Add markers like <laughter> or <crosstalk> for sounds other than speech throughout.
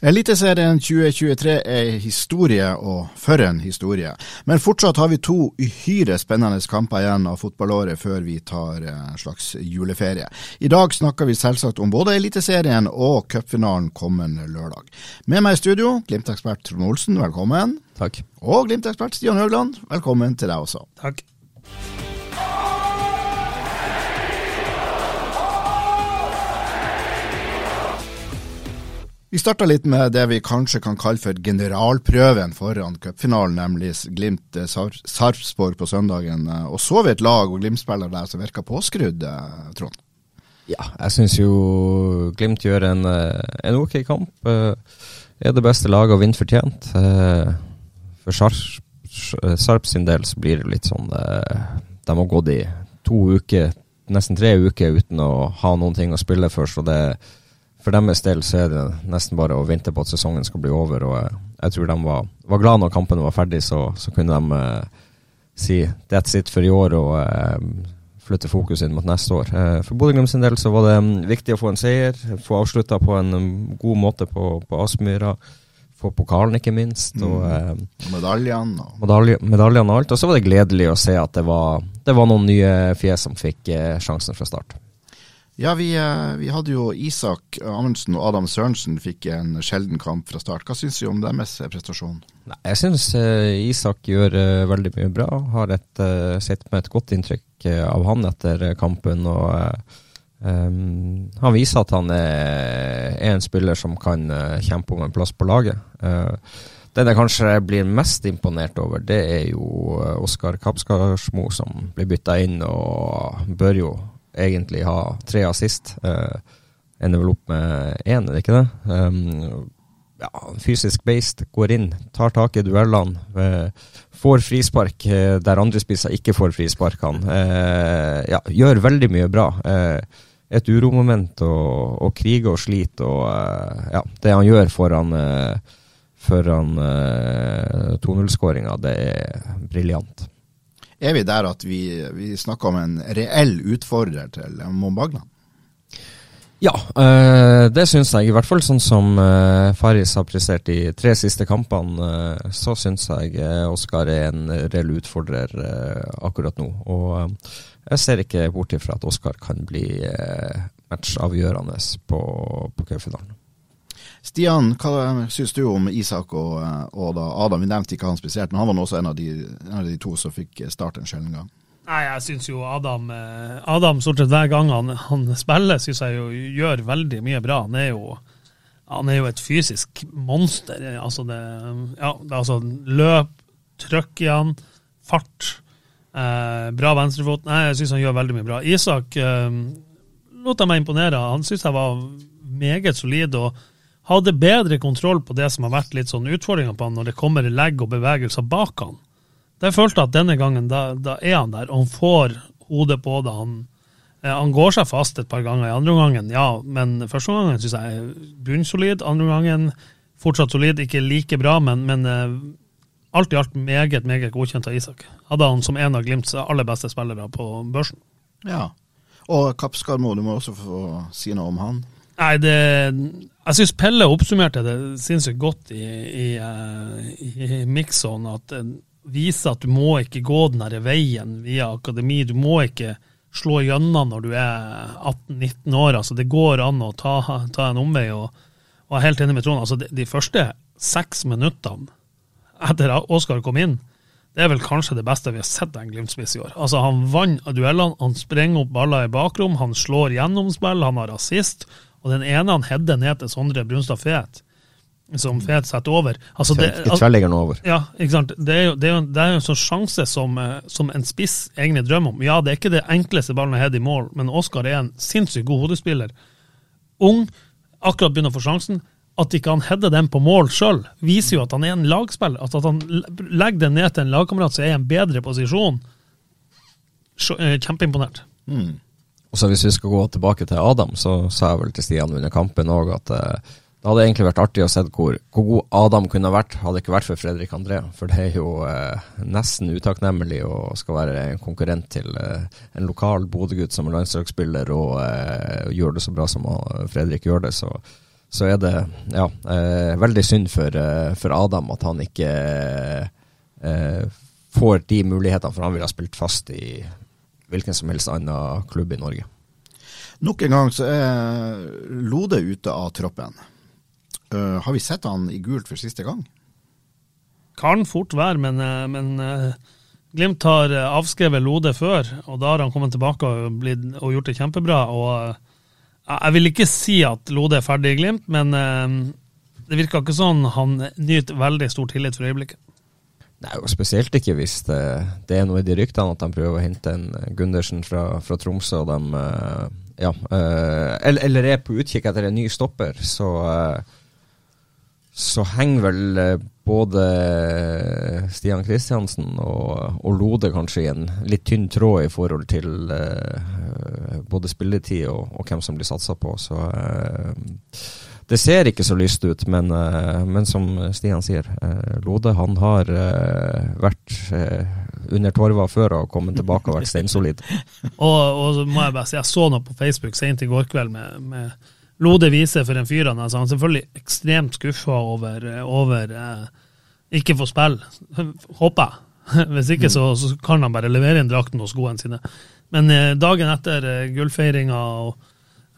Eliteserien 2023 er historie, og for en historie. Men fortsatt har vi to uhyre spennende kamper igjen av fotballåret før vi tar en slags juleferie. I dag snakker vi selvsagt om både Eliteserien og cupfinalen kommende lørdag. Med meg i studio, Glimt-ekspert Trond Olsen, velkommen. Takk. Og Glimt-ekspert Stian Høgland, velkommen til deg også. Takk. Vi starta litt med det vi kanskje kan kalle for generalprøven foran cupfinalen, nemlig Glimt-Sarpsborg på søndagen. Og så vi et lag og Glimt-spillere der som virka påskrudd, eh, Trond? Ja, jeg syns jo Glimt gjør en, eh, en ok kamp. Eh, Er det beste laget og vinner fortjent. Eh, For Sarp, Sarp sin del så blir det litt sånn eh, De har gått i to uker, nesten tre uker uten å ha noen ting å spille for, så det for deres del så er det nesten bare å vente på at sesongen skal bli over. og Jeg, jeg tror de var, var glad når kampen var ferdig, så, så kunne de eh, si that's it for i år og eh, flytte fokus inn mot neste år. Eh, for Bodø-Glimt sin del så var det mm, viktig å få en seier, få avslutta på en mm, god måte på, på Aspmyra. Få pokalen, ikke minst. og eh, Og medaljene og medalje, og alt. Og så var det gledelig å se at det var, det var noen nye fjes som fikk eh, sjansen fra start. Ja, vi, eh, vi hadde jo Isak Amundsen og Adam Sørensen fikk en sjelden kamp fra start. Hva syns du om deres prestasjon? Nei, jeg syns eh, Isak gjør eh, veldig mye bra. Har et, sitter med et godt inntrykk eh, av han etter eh, kampen. og eh, um, Han viser at han er, er en spiller som kan eh, kjempe om en plass på laget. Uh, den jeg kanskje blir mest imponert over, det er jo eh, Oskar Kapskarsmo, som blir bytta inn og bør jo egentlig ha tre assist. Eh, ender vel opp med én, er det ikke det? Um, ja, fysisk based, går inn, tar tak i duellene. eh, får frispark eh, der andre spisser ikke får frispark. Eh, ja, gjør veldig mye bra. Eh, et uromoment og, og kriger og sliter. Og eh, ja, det han gjør foran, eh, foran eh, 2-0-skåringa, det er briljant. Er vi der at vi, vi snakker om en reell utfordrer til Mombagna? Ja, eh, det syns jeg. I hvert fall sånn som eh, Faris har prestert de tre siste kampene, eh, så syns jeg Oskar er en reell utfordrer akkurat nå. Og jeg ser ikke bort ifra at Oskar kan bli matchavgjørende på, på cupfinalen. Stian, hva syns du om Isak og, og da Adam? Vi nevnte ikke han spesielt, men han var også en av de, en av de to som fikk starte en sjelden gang. Nei, jeg syns jo Adam eh, Adam stort sett hver gang han, han spiller, syns jeg jo gjør veldig mye bra. Han er jo, han er jo et fysisk monster. Altså det, ja, det altså løp, trøkk i han, fart. Eh, bra venstrefot. Nei, jeg syns han gjør veldig mye bra. Isak eh, lot jeg meg imponere. Han syns jeg var meget solid og hadde bedre kontroll på det som har vært litt sånn utfordringer på han når det kommer legg og bevegelser bak han. Da jeg følte at denne gangen, da, da er han der, og han får hodet på det. Han, eh, han går seg fast et par ganger i andre omgangen, ja, men første omgangen syns jeg er bunnsolid. Andre omgangen fortsatt solid, ikke like bra, men, men eh, alt i alt meget, meget godkjent av Isak. Hadde han som en av Glimts aller beste spillere på børsen. Ja. Og Kappskarmo, du må også få si noe om han. Nei, det Jeg syns Pelle oppsummerte det sinnssykt godt i, i, eh, i Mixon, at viser vise at du må ikke gå den der veien via akademi. Du må ikke slå gjennom når du er 18-19 år. altså Det går an å ta, ta en omvei. og, og jeg er helt enig med Trond. altså De, de første seks minuttene etter at Oskar kom inn, det er vel kanskje det beste vi har sett en Glimt-spiss i år. Altså Han vant duellene, han sprenger opp baller i bakrom, han slår gjennomspill, han har assist. Og den ene han header ned til Sondre Brunstad Fet, som Fet setter over. Altså det, Ikke tverrligger over. ja, ikke sant. Det er jo, det er jo, det er jo en sånn sjanse som, eh, som en spiss egentlig drømmer om. Ja, det er ikke det enkleste ballen å heade i mål, men Oskar er en sinnssykt god hodespiller. Ung, akkurat begynner å få sjansen. At ikke han header den på mål sjøl, viser jo at han er en lagspiller. At, at han legger den ned til en lagkamerat som er i en bedre posisjon. Eh, Kjempeimponert. Og så Hvis vi skal gå tilbake til Adam, så sa jeg vel til Stian under kampen òg at eh, det hadde egentlig vært artig å se hvor, hvor god Adam kunne vært, hadde ikke vært for Fredrik André. For det er jo eh, nesten utakknemlig å skal være en konkurrent til eh, en lokal Bodø-gutt som er landslagsspiller og eh, gjør det så bra som Fredrik gjør det. Så, så er det ja, eh, veldig synd for, eh, for Adam at han ikke eh, får de mulighetene, for han ville ha spilt fast i hvilken som helst annen klubb i Norge. Nok en gang så er Lode ute av troppen. Uh, har vi sett han i gult for siste gang? Kan fort være, men, eh, men uh, Glimt har avskrevet Lode før, og da har han kommet tilbake og, blitt, og gjort det kjempebra. og uh, Jeg vil ikke si at Lode er ferdig i Glimt, men det virker ikke sånn han nyter veldig stor tillit for øyeblikket. Nei, og Spesielt ikke hvis det, det er noe i de ryktene at de prøver å hente en Gundersen fra, fra Tromsø, og de eh, ja, eh, eller, eller er på utkikk etter en ny stopper, så eh, så henger vel eh, både Stian Kristiansen og, og Lode kanskje i en litt tynn tråd i forhold til eh, både spilletid og, og hvem som blir satsa på. Så eh, det ser ikke så lyst ut, men, eh, men som Stian sier, eh, Lode han har eh, vært under torva før og kommet tilbake og vært steinsolid. <laughs> Og, og så må jeg bare si, jeg så noe på Facebook sent i går kveld med, med Lode Vise for en fyr han er. Så han er selvfølgelig ekstremt skuffa over, over eh, ikke få spille, <laughs> håper jeg. <laughs> Hvis ikke så, så kan han bare levere inn drakten og skoene sine. Men dagen etter eh, gullfeiringa og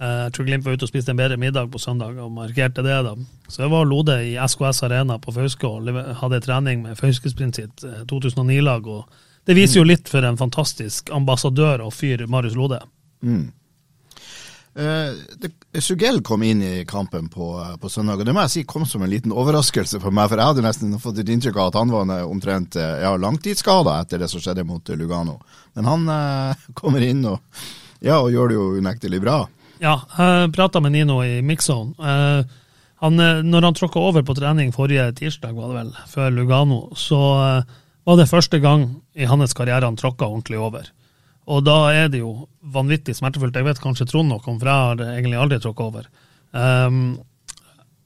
jeg tror Glimt var ute og spiste en bedre middag på søndag og markerte det. da. Så jeg var Lode i SKS Arena på Fauske og hadde trening med Fauskesprint sitt eh, 2009-lag. og Det viser jo litt for en fantastisk ambassadør og fyr Marius Lode. Eh, det, Sugell kom inn i kampen på, på søndag, og det må jeg si kom som en liten overraskelse for meg. For jeg hadde nesten fått et inntrykk av at han var omtrent eh, ja, langtidsskada etter det som skjedde mot eh, Lugano. Men han eh, <laughs> kommer inn og, ja, og gjør det jo unektelig bra. Ja, jeg prata med Nino i Mixzone. Eh, han, eh, når han tråkka over på trening forrige tirsdag, var det vel, før Lugano, så eh, var det første gang i hans karriere han tråkka ordentlig over. Og da er det jo vanvittig smertefullt. Jeg vet kanskje Trond nok om, for jeg har egentlig aldri tråkka over. Um,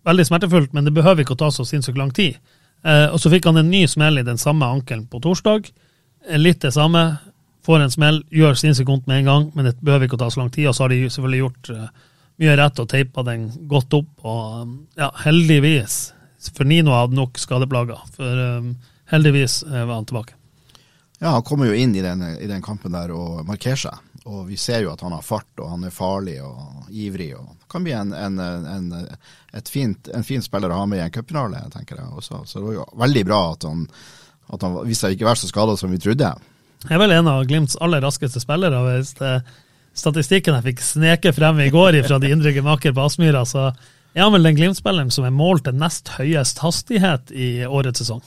veldig smertefullt, men det behøver ikke å ta så sinnssykt lang tid. Uh, og så fikk han en ny smell i den samme ankelen på torsdag. Litt det samme. Får en smell, gjør sinnssykt vondt med en gang, men det behøver ikke å ta så lang tid. Og så har de selvfølgelig gjort eh, mye rett og teipa den godt opp. Og um, ja, heldigvis, for Nino hadde nok skadeplager. For um, heldigvis eh, var han tilbake. Ja, Han kommer jo inn i den, i den kampen der og markerer seg. Og vi ser jo at han har fart, og han er farlig og ivrig. og Kan bli en, en, en, fint, en fin spiller å ha med i en cupfinale, tenker jeg. Også. Så det var jo veldig bra at han, at han viste seg ikke være så skada som vi trodde. Jeg er vel en av Glimts aller raskeste spillere. Hvis statistikken jeg fikk sneke frem i går fra de indre gemakker på Aspmyra, så er han vel den Glimt-spilleren som er målt til nest høyest hastighet i årets sesong.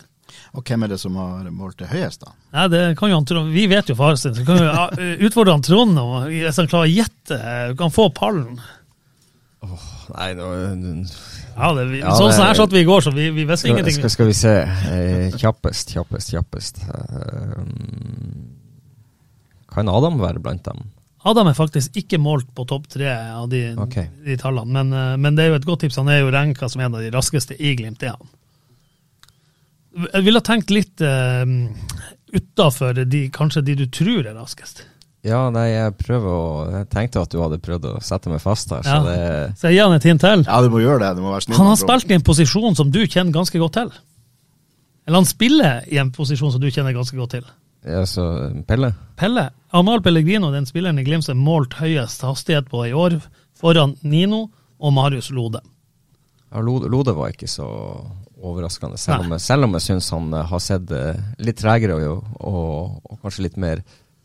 Og hvem er det som har målt det høyest, da? Nei, det kan jo han Trond, Vi vet jo faren sin, så kan jo utfordre han Trond og hvis han klarer å gjette, du kan få pallen. Nei, nå, Ja, det, vi, Ja, sånn som det- her satt vi i går, så vi, vi visste ingenting. skal, skal vi se. Eh, kjappest, kjappest, kjappest. Eh, kan Adam være blant dem? Adam er faktisk ikke målt på topp tre av de, okay. de tallene, men, eh, men det er jo et godt tips. Han er jo renka som en av de raskeste i Glimt, det er han. Jeg ville ha tenkt litt uh, utafor de, kanskje de du tror er raskest. Ja, nei, jeg prøver å Jeg tenkte at du hadde prøvd å sette meg fast her, så Ja. det Så jeg gir han et hint til. Ja, du må gjøre det. Du må være snill. Han har spilt i en posisjon som du kjenner ganske godt til. Eller han spiller i en posisjon som du kjenner ganske godt til. Ja, så Pelle? Pelle. Amahl Pellegrino, den spilleren i Glimt som er målt høyest hastighet på i år, foran Nino og Marius Lode. Ja, Lode, Lode var ikke så overraskende. Selv om, selv om jeg syns han eh, har sett eh, litt tregere og, og, og kanskje litt mer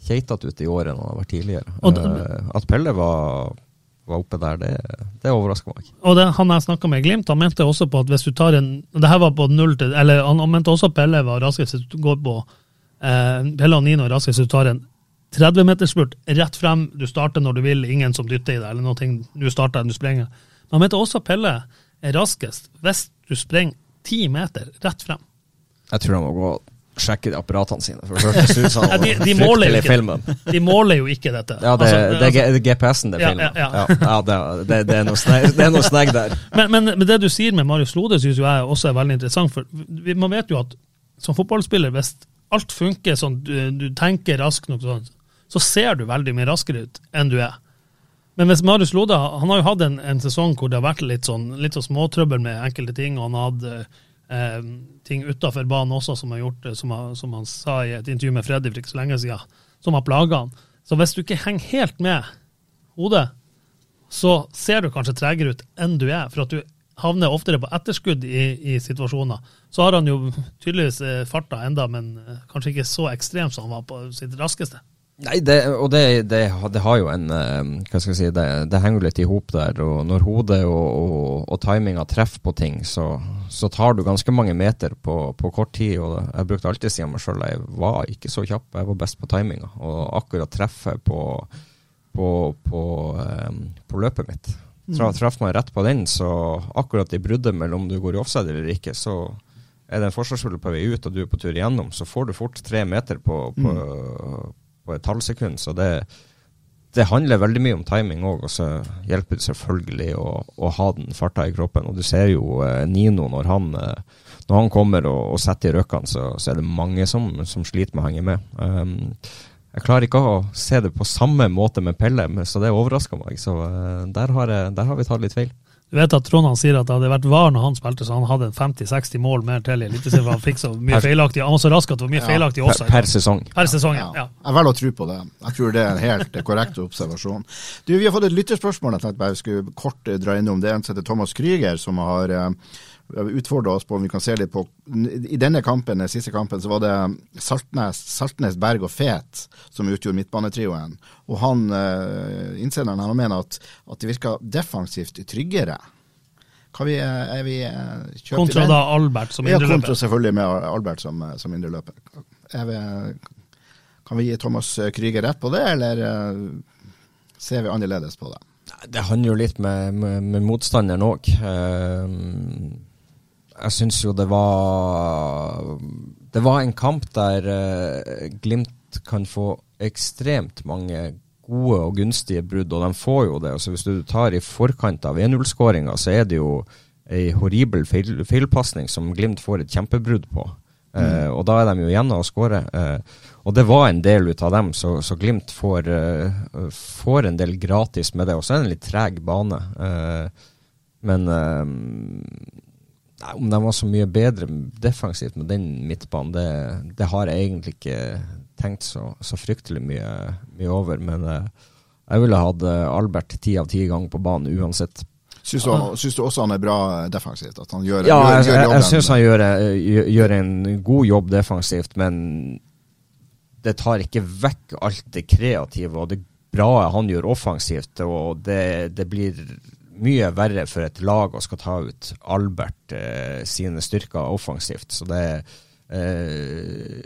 keitete ut i år enn han har vært tidligere. Det- Eh, at Pelle var, var oppe der, det, det overrasker meg. Og det, han jeg snakka med i Glimt, han mente også på at hvis du tar en det her var på null til, eller Han, han mente også at Pelle var raskest hvis du går på eh, Pelle og Nino raskest hvis du tar en 30-metersspurt rett frem. Du starter når du vil, ingen som dytter i deg, eller noe. Du starter, du springer. Men han mente også at Pelle er raskest hvis du springer ti meter rett frem. Jeg tror han må gå sjekke de apparatene sine. For <laughs> det hørtes ut Ja, han de, de, måler ikke, filmen. de måler jo ikke dette. Ja, det, Altså, det, det er GPS-en det Ja, filmer. ja, ja. ja, det, det, det, er noe snegg, er <laughs> der. Men, men, men det du sier med Marius Lode, syns jeg også er veldig interessant. For vi, man vet jo at som fotballspiller, hvis alt funker sånn, du, du tenker raskt nok, sånn, så ser du veldig mye raskere ut enn du er. Men hvis Marius Lode han har jo hatt en, en sesong hvor det har vært litt sånn, litt sånn småtrøbbel med enkelte ting, og han har hatt eh, ting utafor banen også som har gjort som, han- som han sa i et intervju med Freddy for ikke så lenge siden, som har plaga han. Så hvis du ikke henger helt med hodet, så ser du kanskje tregere ut enn du er, for at du havner oftere på etterskudd i, i situasjoner. Så har han jo tydeligvis eh, farta enda, men eh, kanskje ikke så ekstremt som han var på sitt raskeste. Nei, det, og det, det, det har jo en eh, Hva skal jeg si, det, det henger litt i hop der. Og når hodet og, og, og timinga treffer på ting, så, så tar du ganske mange meter på, på kort tid. Og jeg brukte alltid å si om meg sjøl jeg var ikke så kjapp, jeg var best på timinga. Og akkurat treffe på, på, på, eh, på løpet mitt. Tra, traff meg rett på den, så akkurat i bruddet mellom du går i offside eller ikke, så er det en forsvarsspiller på vei ut, og du er på tur igjennom, så får du fort tre meter på, på, på et halvsekund. Så det, det handler veldig mye om timing òg, og så hjelper det selvfølgelig å, å ha den farta i kroppen. Og du ser jo eh, Nino når han, eh, når han kommer og, og setter i røkkene, så, så er det mange som, som sliter med å henge med. Um, jeg klarer ikke å se det på samme måte med Pelle, så det overrasker meg. Så uh, der, har, der har vi tatt litt feil. Du vet at Trond han sier at det hadde vært VAR når han spilte, så han hadde 50-60 mål mer til i Eliteserien. Han fikk så mye feilaktig, han var så rask at det var mye Ja. feilaktig også. per sesong. Per sesong, ja. Ja. Jeg velger å tro på det. Jeg tror det er en helt korrekt observasjon. Du, Vi har fått et lytterspørsmål jeg tenkte bare jeg skulle kort eh, dra innom. Det er en som heter Thomas Krüger, som har uh, utfordra oss på om vi kan se litt på I denne kampen, den siste kampen, så var det Saltnes, Saltnes Berg og Fet som utgjorde midtbanetrioen. Og han, uh, innsenderen han mener at, at det virka defensivt tryggere. Kan vi, eh, er vi eh, Kontra da Albert som Ja, kontra selvfølgelig med Albert som, som indreløper. Er vi- Kan vi gi Thomas Krüger rett på det, eller eh, ser vi annerledes på det? Det handler jo litt med, med, med motstanderen òg. Jeg syns jo det var Det var en kamp der eh, Glimt kan få ekstremt mange gode og gunstige brudd, og de får jo det. Altså Hvis du tar i forkant av 1-0-skåringa, så er det jo ei horribel feil, feilpasning som Glimt får et kjempebrudd på. Eh, og da er de jo igjen å skåre. Uh, og det var en del ut av dem, så, så Glimt får, uh, får en del gratis med det. Og så er det en litt treg bane. Eh, men eh, nei, om de var så mye bedre defensivt med den midtbanen, det, det har jeg egentlig ikke tenkt så, så fryktelig mye, mye over. Men eh, jeg ville hatt eh, Albert ti av ti ganger på banen uansett. Syns du, syns du også han er bra defensivt? At han gjør, Ja, gjør, gjør jeg, jeg syns han gjør, eh, gjør- gjør en god jobb defensivt, men det tar ikke vekk alt det kreative og det bra han gjør offensivt. Og det, det blir mye verre for et lag å skal ta ut Albert eh, sine styrker offensivt. Så det eh,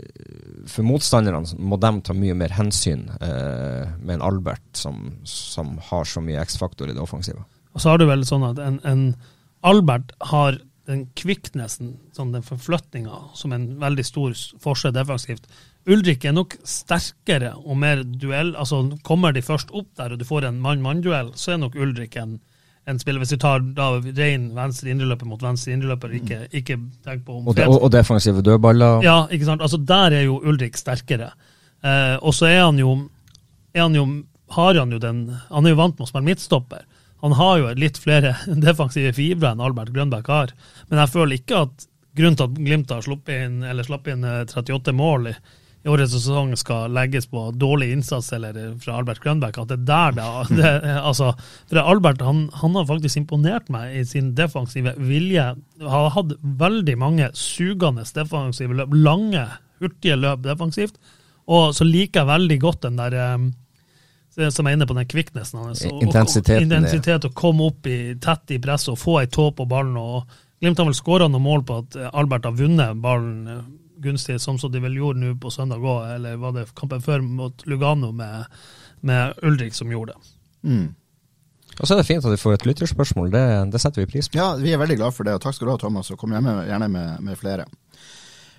For motstanderne må de ta mye mer hensyn eh, med en Albert som, som har så mye X-faktor i det offensive. Og så har du vel sånn at en, en Albert har den kvikknessen, sånn den forflytninga, som en veldig stor forskjell defensivt. Ulrik er nok sterkere og mer duell. altså Kommer de først opp der og du får en mann-mann-duell, så er nok Ulrik en, en spiller. Hvis du tar da ren venstre indreløper mot venstre indreløper, ikke, ikke tenk på om Og, og, og defensive dødballer. ja, ikke sant. Altså, der er jo Ulrik sterkere. Eh, og så er han jo, er han jo har han jo den Han er jo vant med å spille midtstopper. Han har jo litt flere <laughs> defensive fibre enn Albert Grønbæk har. Men jeg føler ikke at grunnen til at Glimt har sluppet inn, eller slapp inn eh, 38 mål i, i årets sesong skal legges på dårlig innsats eller fra Albert Grønbæk. At det er der det, det <laughs> altså, For Albert han, han, har faktisk imponert meg i sin defensive vilje. Han har hatt veldig mange sugende defensive løp, lange, hurtige løp defensivt. Og så liker jeg veldig godt den der um, som er inne på den kvikknessen hans. Intensiteten. Intensitet å komme opp i, tett i presset og få ei tå på ballen. og Glimt har vel skåra noen mål på at Albert har vunnet ballen gunstig, som de vel gjorde nå på søndag òg, eller var det kampen før mot Lugano med, med Ulrik som gjorde det. Mm. Og så er det fint at vi får et lytterspørsmål, det, det, setter vi pris på. Ja, vi er veldig glad for det, og takk skal du ha, Thomas, og kom gjerne, gjerne med, med flere.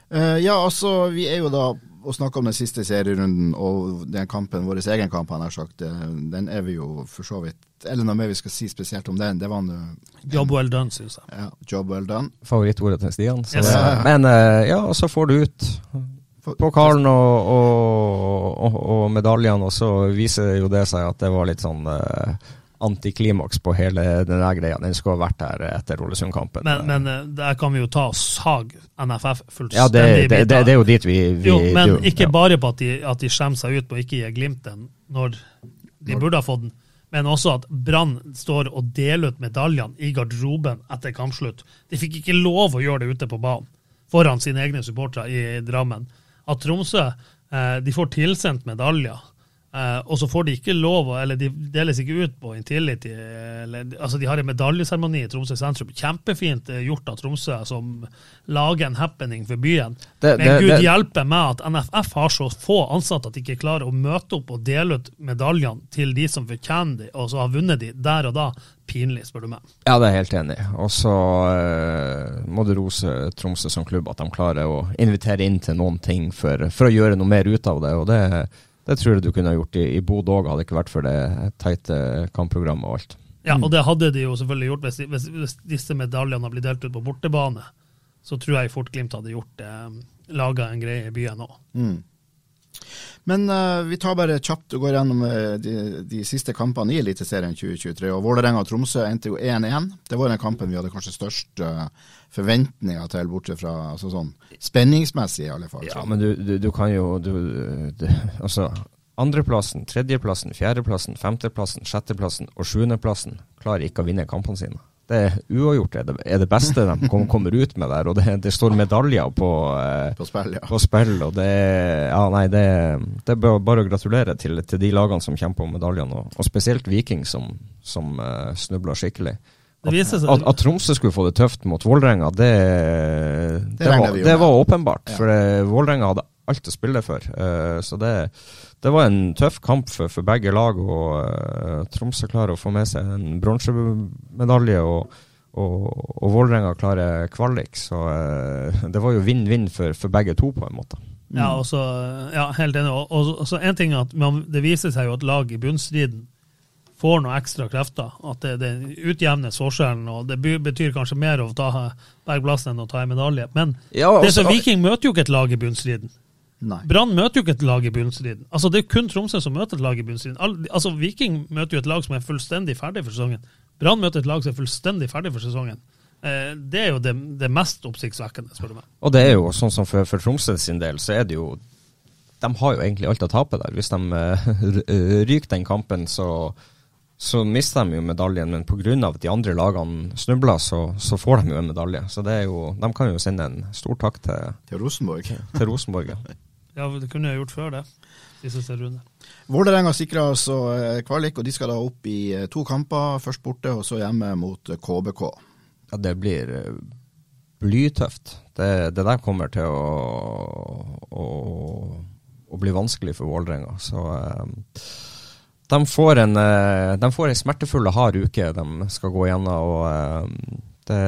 Uh, ja, altså, vi er jo da å snakke om den siste serierunden og den kampen, vår egen kamp, han har sagt, den er vi jo for så vidt Eller noe mer vi skal si spesielt om den. Det var en, Job well done, syns jeg. Ja, job well done. Favorittordet til Stian. Så, yes. Men eh, ja, så får du ut pokalen og, og, og, og medaljene, og så viser jo det seg at det var litt sånn uh, antiklimaks på hele den greia. Den skulle ha vært der etter Ålesund-kampen. Men, men, eh, der kan vi jo ta sag NFF fullstendig. Ja, det, det, det, det, er jo dit vi, vi Jo, men jo, ikke ja. bare på at de, at de skjemmer seg ut på å ikke gi Glimt den når de burde ha fått den, men også at Brann står og deler ut medaljene i garderoben etter kampslutt. De fikk ikke lov å gjøre det ute på banen foran sine egne supportere i Drammen. At Tromsø eh, de får tilsendt medaljer Uh, og så får de ikke lov, eller de deles ikke ut på Intility. Eller, altså De har en medaljeseremoni i Tromsø sentrum. Kjempefint uh, gjort av Tromsø, som lager en happening for byen. Det, Men det, Gud det, hjelpe meg at NFF har så få ansatte at de ikke klarer å møte opp og dele ut medaljene til de som fortjener de, og så har vunnet de der og da. Pinlig, spør du meg. Ja, det er jeg helt enig i. Og så uh, må du rose Tromsø som klubb, at de klarer å invitere inn til noen ting for, for å gjøre noe mer ut av det. og det er det tror jeg du kunne gjort i, i Bodø òg, hadde det ikke vært for det teite kampprogrammet og alt. Ja, og det hadde de jo selvfølgelig gjort hvis, hvis, hvis disse medaljene hadde blitt delt ut på bortebane. Så tror jeg fort Glimt hadde gjort det, laga en greie i byen òg. Mm. Men uh, vi tar bare kjapt og går gjennom uh, de, de, siste kampene i Eliteserien 2023. og Vålerenga og Tromsø endte jo 1-1. Det var den kampen vi hadde kanskje størst uh, forventninger til, bortsett fra altså sånn spenningsmessig, i alle fall. Ja, men du, du, du kan jo du, Altså, andreplassen, tredjeplassen, fjerdeplassen, femteplassen, sjetteplassen og sjuendeplassen klarer ikke å vinne kampene sine. Det er uavgjort er det, er det beste de kommer ut med der. Og det, det står medaljer på, eh, på, spill, ja. på, spill, og det, ja, nei, det, det er bare å gratulere til, til, de lagene som kjemper om medaljene, og, og spesielt Viking, som, som uh, snubler skikkelig. At, at, at, Tromsø skulle få det tøft mot Vålerenga, det, det, det, var, det var åpenbart. Ja. For uh, Vålerenga hadde alt å spille for. Uh, så det, var en tøff kamp for, for begge lag. og uh, Tromsø klarer å få med seg en bronsemedalje, og, og, og Vålerenga klarer kvalik. Så uh, det var jo vinn-vinn for, for, begge to, på en måte. Ja, også, ja helt enig. Og, så en ting at man, Det viser seg jo at lag i bunnstriden får noen ekstra krefter. At det, det utjevnes forskjellen. og Det betyr kanskje mer å ta bergplassen enn å ta en medalje. Men ja, også, det så Viking møter jo ikke et lag i bunnstriden. Brann møter jo ikke et lag i bunnstriden. Altså, det er kun Tromsø som møter et lag i bunnstriden. Altså, Viking møter jo et lag som er fullstendig ferdig for sesongen. Brann møter et lag som er fullstendig ferdig for sesongen. Eh, det er jo det, det mest oppsiktsvekkende, spør du meg. Og det er jo sånn som for, for Tromsø sin del, så er det jo De har jo egentlig alt å tape der. Hvis de uh, <laughs> ryker den kampen, så så mister de jo medaljen, men pga. at de andre lagene snubler, så, så, får de jo en medalje. Så det er jo, de kan jo sende en stor takk til, til Rosenborg. Til Rosenborg ja. <laughs> ja, det kunne jeg gjort før det. Siste runde. Vålerenga sikrer altså eh, kvalik, og de skal da opp i eh, to kamper. Først borte, og så hjemme mot KBK. Ja, det blir eh, blytøft. Det, det der kommer til å, å, å bli vanskelig for Vålerenga. Så um, de får en, eh, de får en smertefull og hard uke de skal gå gjennom. og eh, det,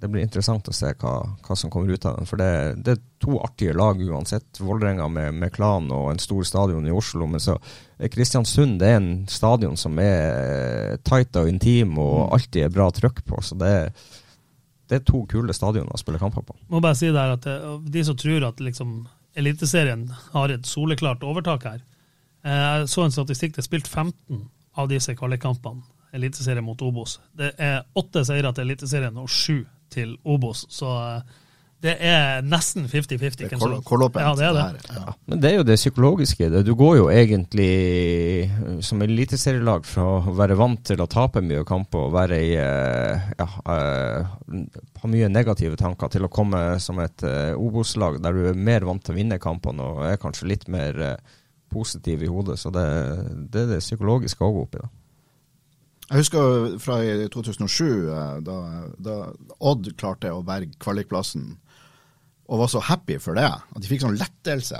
det, blir interessant å se hva, hva, som kommer ut av den. For det, det er to artige lag uansett. Vålerenga med, med, Klan og en stor stadion i Oslo. Men så Kristiansund det er en stadion som er tight og intim og mm. alltid er bra trøkk på. Så det, det er to kule stadioner å spille kamper på. Må bare si der at De som tror at liksom Eliteserien har et soleklart overtak her, Eh, jeg så en statistikk. Det er spilt 15 av disse kvalikkampene. Eliteserien mot Obos. Det er åtte seire til Eliteserien og sju til Obos. Så eh, Det er nesten 50-50. Det er hvem kål- som- kålåpent. Ja, det er det. ja. Men det er jo det psykologiske. i det. Du går jo egentlig eh, som eliteserielag fra å være vant til å tape mye kamper og være i eh, ja, eh, ha mye negative tanker, til å komme som et eh, Obos-lag der du er mer vant til å vinne kampene og er kanskje litt mer eh, positiv i hodet. Så det, det er det psykologiske å gå opp i. da. Jeg husker fra i 2007, eh, da, da Odd klarte å berge kvalikplassen, og var så happy for det. At de fikk sånn lettelse.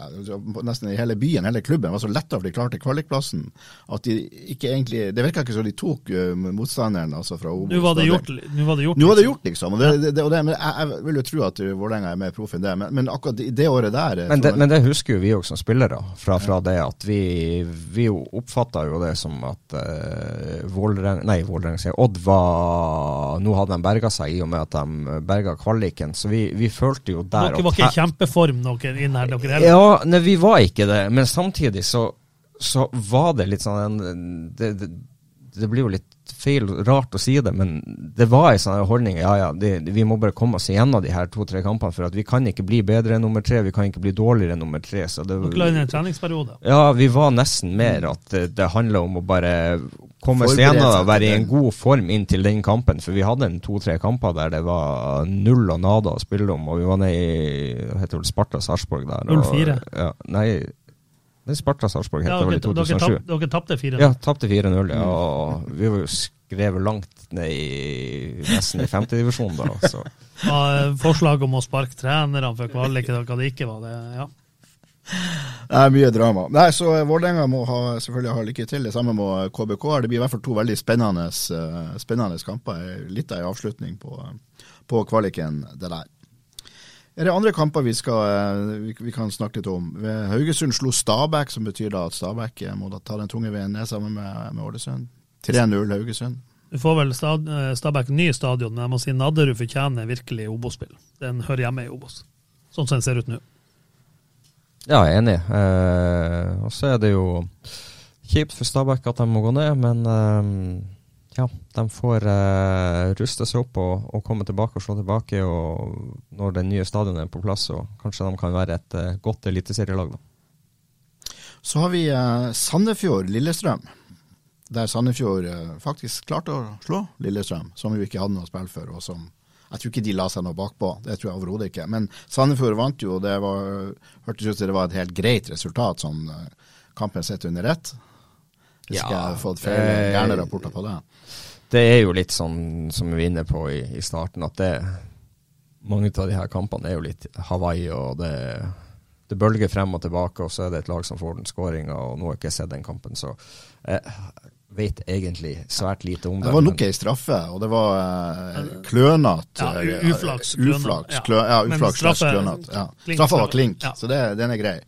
Nesten i hele byen, hele klubben var så letta for de klarte kvalikplassen. At de ikke egentlig Det virka ikke som de tok eh, motstanderen altså fra Obos. Nå var det gjort. Nå var det gjort, Nå var det liksom. gjort, liksom. Og det, det, det, og det, men jeg, jeg vil jo tro at Vålerenga er mer proff enn det, men, men akkurat i det året der eh, Men det, jeg- men det husker jo vi òg som spillere, fra, fra det at vi, vi jo oppfatta jo det som at uh, Vålerenga Nei, Vålerenga sier Odd var Nå hadde de berga seg i og med at de berga kvaliken, så vi, vi følte jo der Dere var ikke i kjempeform, dere inn her, dere heller. Ja, nei, vi var ikke det, men samtidig så, så var det litt sånn en- det, det, det blir jo litt feil, rart å si det, men det var en sånn holdning ja ja, det, vi må bare komme oss igjennom de her to-tre kampene, for at vi kan ikke bli bedre enn nummer tre, vi kan ikke bli dårligere enn nummer tre. Så det, Dere la inn en treningsperiode. ja, vi var nesten mer at det, det handla om å bare komme seg gjennom og være i en god form inn til den kampen. For vi hadde en to-tre kamper der det var null og nada å spille om, og vi var nede i heter det, Sparta Sarpsborg der. og- 0-4. Ja, nei, det er Sparta Sarpsborg Ja, heter det dere, vel i 2007. dere tapte 4-0? Ja, tapte 4-0, ja. Og vi var jo skrevet langt ned i nesten i femtedivisjon da. Så. <laughs> Ja, Forslag om å sparke trenerne for kvalik, det ikke var. det, ja. Det er mye drama. Nei, så eh, Vålerenga må ha, selvfølgelig ha lykke til. Det samme må KBK. Det blir i hvert fall to veldig spennende, eh, spennende kamper. Litt av en avslutning på, på kvaliken, det der. Er det andre kamper vi, skal, eh, vi, vi kan snakke litt om? Haugesund slo Stabæk, som betyr da at Stabæk må ta den tunge veien ned sammen med, med Ålesund. 3-0 Haugesund. Du får vel stad, Stabæk ny stadion, men jeg må si Nadderud fortjener virkelig Obos-spill. Den hører hjemme i Obos, sånn som den ser ut nå. Ja, jeg er enig. Eh, og så er det jo kjipt for Stabæk at de må gå ned, men eh, ja, de får eh, ruste seg opp og, og komme tilbake og slå tilbake. Og når det nye stadionet er på plass, så kanskje de kan være et eh, godt eliteserielag. da. Så har vi eh, Sandefjord-Lillestrøm. Der Sandefjord eh, faktisk klarte å slå Lillestrøm, som jo ikke hadde noe spill for. og som Jeg tror ikke de la seg noe bakpå, det tror jeg overhodet ikke. Men Sandefjord vant jo, og det var, hørtes ut som det var et helt greit resultat, sånn eh, kampen sett under ett. Hvis Ja, ikke jeg har fått feil gærne rapporter på det. Det er jo litt sånn som vi var inne på i, i starten, at det, mange av de her kampene er jo litt Hawaii, og det, det bølger frem og tilbake, og så er det et lag som får den skåringa, og nå har jeg ikke sett den kampen, så jeg vet egentlig svært lite om det. Det var nok ei straffe, og det var uh, klønete. Ja, eh, uflaks, Uflaks, klø, ja, uflaks straffe- klønete. Ja. Straffa var klink, ja. så det, den er grei.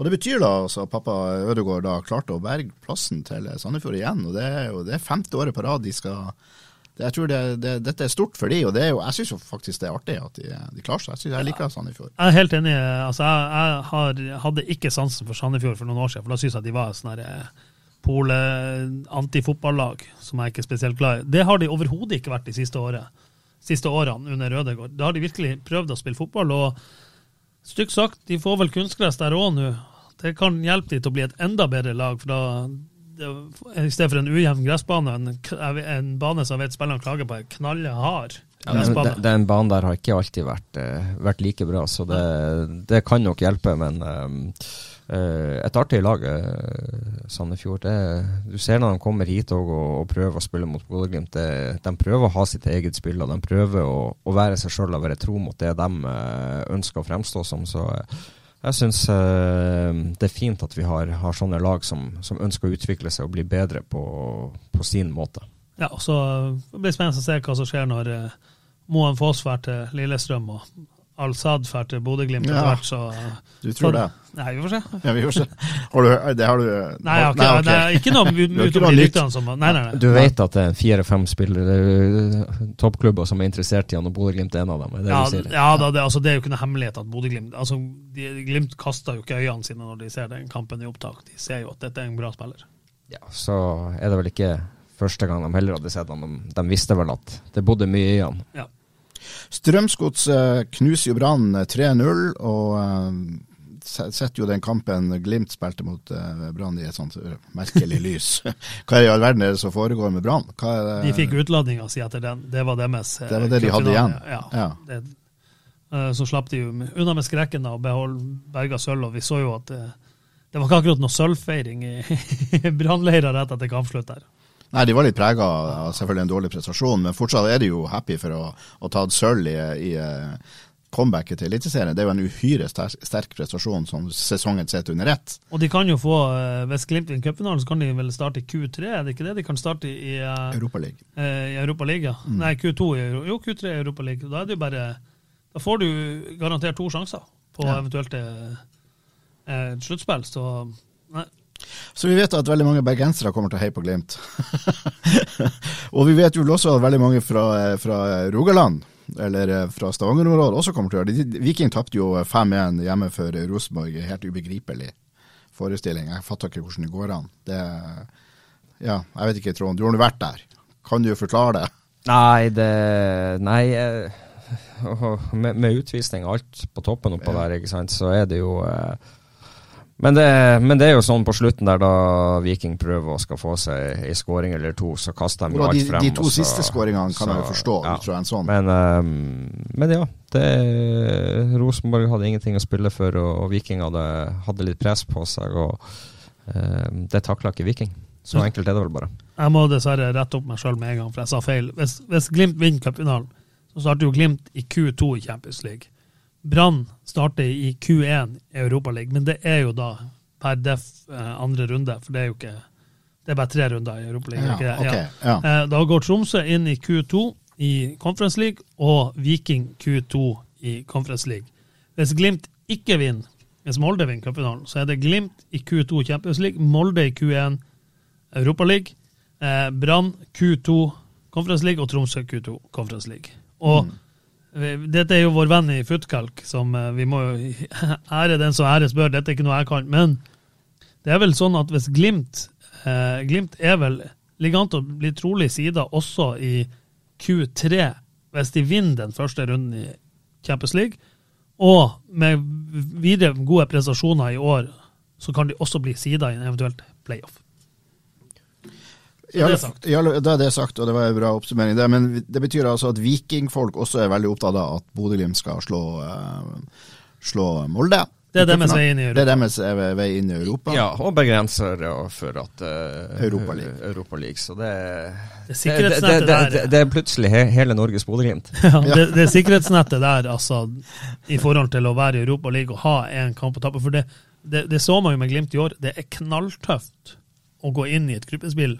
Og Det betyr da altså pappa Ødegaard da klarte å berge plassen til Sandefjord igjen. og Det er jo det er femte året på rad de skal det, Jeg tror det, det, dette er stort for de, og det er jo, jeg syns faktisk det er artig at de, de klarer seg. Jeg, synes, jeg liker Sandefjord. Jeg er helt enig. altså Jeg, jeg har, hadde ikke sansen for Sandefjord for noen år siden, for da syns jeg at de var sånn her, eh, pole-antifotballag som jeg ikke er spesielt glad i. Det har de overhodet ikke vært de siste, året, siste årene under Rødegård. Da har de virkelig prøvd å spille fotball, og stygt sagt, de får vel kunstgress der òg nå. Det kan hjelpe de til å bli et enda bedre lag, for da i stedet for en ujevn gressbane, en, en bane som jeg vet spillerne klager på, er knallhard Ja, den, den, den banen der har ikke alltid vært, uh, vært like bra, så det, det kan nok hjelpe. Men eh, et artig lag, uh, Sandefjord. Det, du ser når de kommer hit og, og prøver å spille mot Bodø-Glimt. De prøver å ha sitt eget spill, og de prøver å, å være seg sjøl og være tro mot det de ønsker å fremstå som. Så jeg syns det er fint at vi har, har sånne lag som, som ønsker å utvikle seg og bli bedre på, på sin måte. Ja, og så blir det spennende å se hva som skjer når Moen Foss drar til Lillestrøm og Al-Sad drar til Bodø-Glimt etter Ja. hvert, så Du tror det? Nei, vi får se. Ja, vi får se. Har du, det har du Nei, har ikke, ok. det er ikke noe <laughs> nytt? ryktene som Nei, nei, nei. Du vet at det er fire-fem spillere, eh, toppklubber som er interessert i han, og Bodø-Glimt er en av dem? Er det Ja, du sier? ja da, det, altså, det er jo ikke noe hemmelighet at Bodø-Glimt altså, de, Glimt kaster jo ikke øynene sine når de ser den kampen i opptak. De ser jo at dette er en bra spiller. Ja, så er det vel ikke første gang de heller hadde sett han. De, de visste vel at det bodde mye i han. Ja. Strømsgods eh, knuser jo Brann 3-0, og eh, setter jo den kampen Glimt spilte mot eh, Brann i et sånt eh, merkelig <laughs> lys. Hva i all verden er det som foregår med Brann? De fikk utladninga si etter den. Det var deres eh, Det var det de hadde igjen. Ja. Ja. Det, eh, så slapp de jo unna med skrekken og beholdt berga sølv. Og vi så jo at det, det var ikke akkurat noe sølvfeiring i, <laughs> i brannleira rett etter kampslutt der. Nei, de var litt prega av selvfølgelig en dårlig prestasjon, men fortsatt er de jo happy for å ha tatt sølv i, i eh, comebacket til Eliteserien. Det er jo en uhyre sterk, sterk prestasjon som sesongen sett under ett. Og de kan jo få, eh, hvis Glimt vinner cupfinalen, så kan de vel starte i Q3, er det ikke det? De kan starte i, Europaligaen. eh, i Europaliga. Mm. Nei, Q2 i Jo, Q3 i Europaligaen. Da er det jo bare Da får du garantert to sjanser på Ja. eventuelt et eh, sluttspill, så nei. Så vi vet at veldig mange bergensere kommer til å heie på Glimt. <laughs> og vi vet jo også at veldig mange fra, fra Rogaland, eller eh, fra Stavanger-området, også kommer til å gjøre det. Viking tapte jo 5-1 hjemme for Rosenborg. Helt ubegripelig forestilling. Jeg fatter ikke hvordan det går an. Det, ja, jeg vet ikke, Trond. Du har nå vært der. Kan du forklare det? Nei, det Nei. eh, <laughs> Med, med utvisning og alt på toppen oppå der, ikke sant, så er det jo eh, men det, men det er jo sånn på slutten der da Viking prøver å skal få seg ei skåring eller to, så kaster de jo alt frem. de to så- siste skåringene kan jeg jo forstå, ja. ut fra en sånn. Men, um, men ja, det, Rosenborg hadde ingenting å spille for, og, og Viking hadde, hadde litt press på seg. og um, Det takla ikke Viking. Så enkelt er det vel bare. Jeg må dessverre rette opp meg sjøl med en gang, for jeg sa feil. Hvis, hvis Glimt vinner cupfinalen, så starter jo Glimt i Q2 i Champions League. Brann starter i Q1 i Europaligaen, men det er jo da per def eh, andre runde, for det er jo ikke Det er bare tre runder i Europaligaen. Ja, okay, ja. ja. Eh, Da går Tromsø inn i Q2 i Conference League, og Viking Q2 i Conference League. Hvis Glimt ikke vinner, hvis Molde vinner cupfinalen, så er det Glimt i Q2 Champions League, Molde i Q1 Europaligaen, eh, Brann Q2 Conference League og Tromsø Q2 Conference League. Og Mm. Vi- dette er jo vår venn i Futkalk, som eh, vi må <laughs> ære den som æres bør. Dette er ikke noe jeg kan. Men det er vel sånn at hvis Glimt eh, Glimt er vel ligger an til å bli trolig sida også i Q3, hvis de vinner den første runden i Champions League. Og med videre gode prestasjoner i år, så kan de også bli sida i en eventuelt playoff. Alle, det er sagt. Ja, det er det sagt, og det var en bra oppsummering. Det, men det betyr altså at vikingfolk også er veldig opptatt av at Bodø-Glimt skal slå, uh, slå Molde. Det er deres vei inn i Europa. Det er deres eh, vei inn i Europa. Ja, og begrenser for at uh, Europa League. Europa League. Så det, Det det, det, sikkerhetsnettet det, det, det er plutselig he, hele Norges Bodø-Glimt. <laughs> Ja, det, det sikkerhetsnettet der, altså, i forhold til å være i Europa League og ha en kamp å tape. For det, det, det så man jo med Glimt i år. Det er knalltøft å gå inn i et gruppespill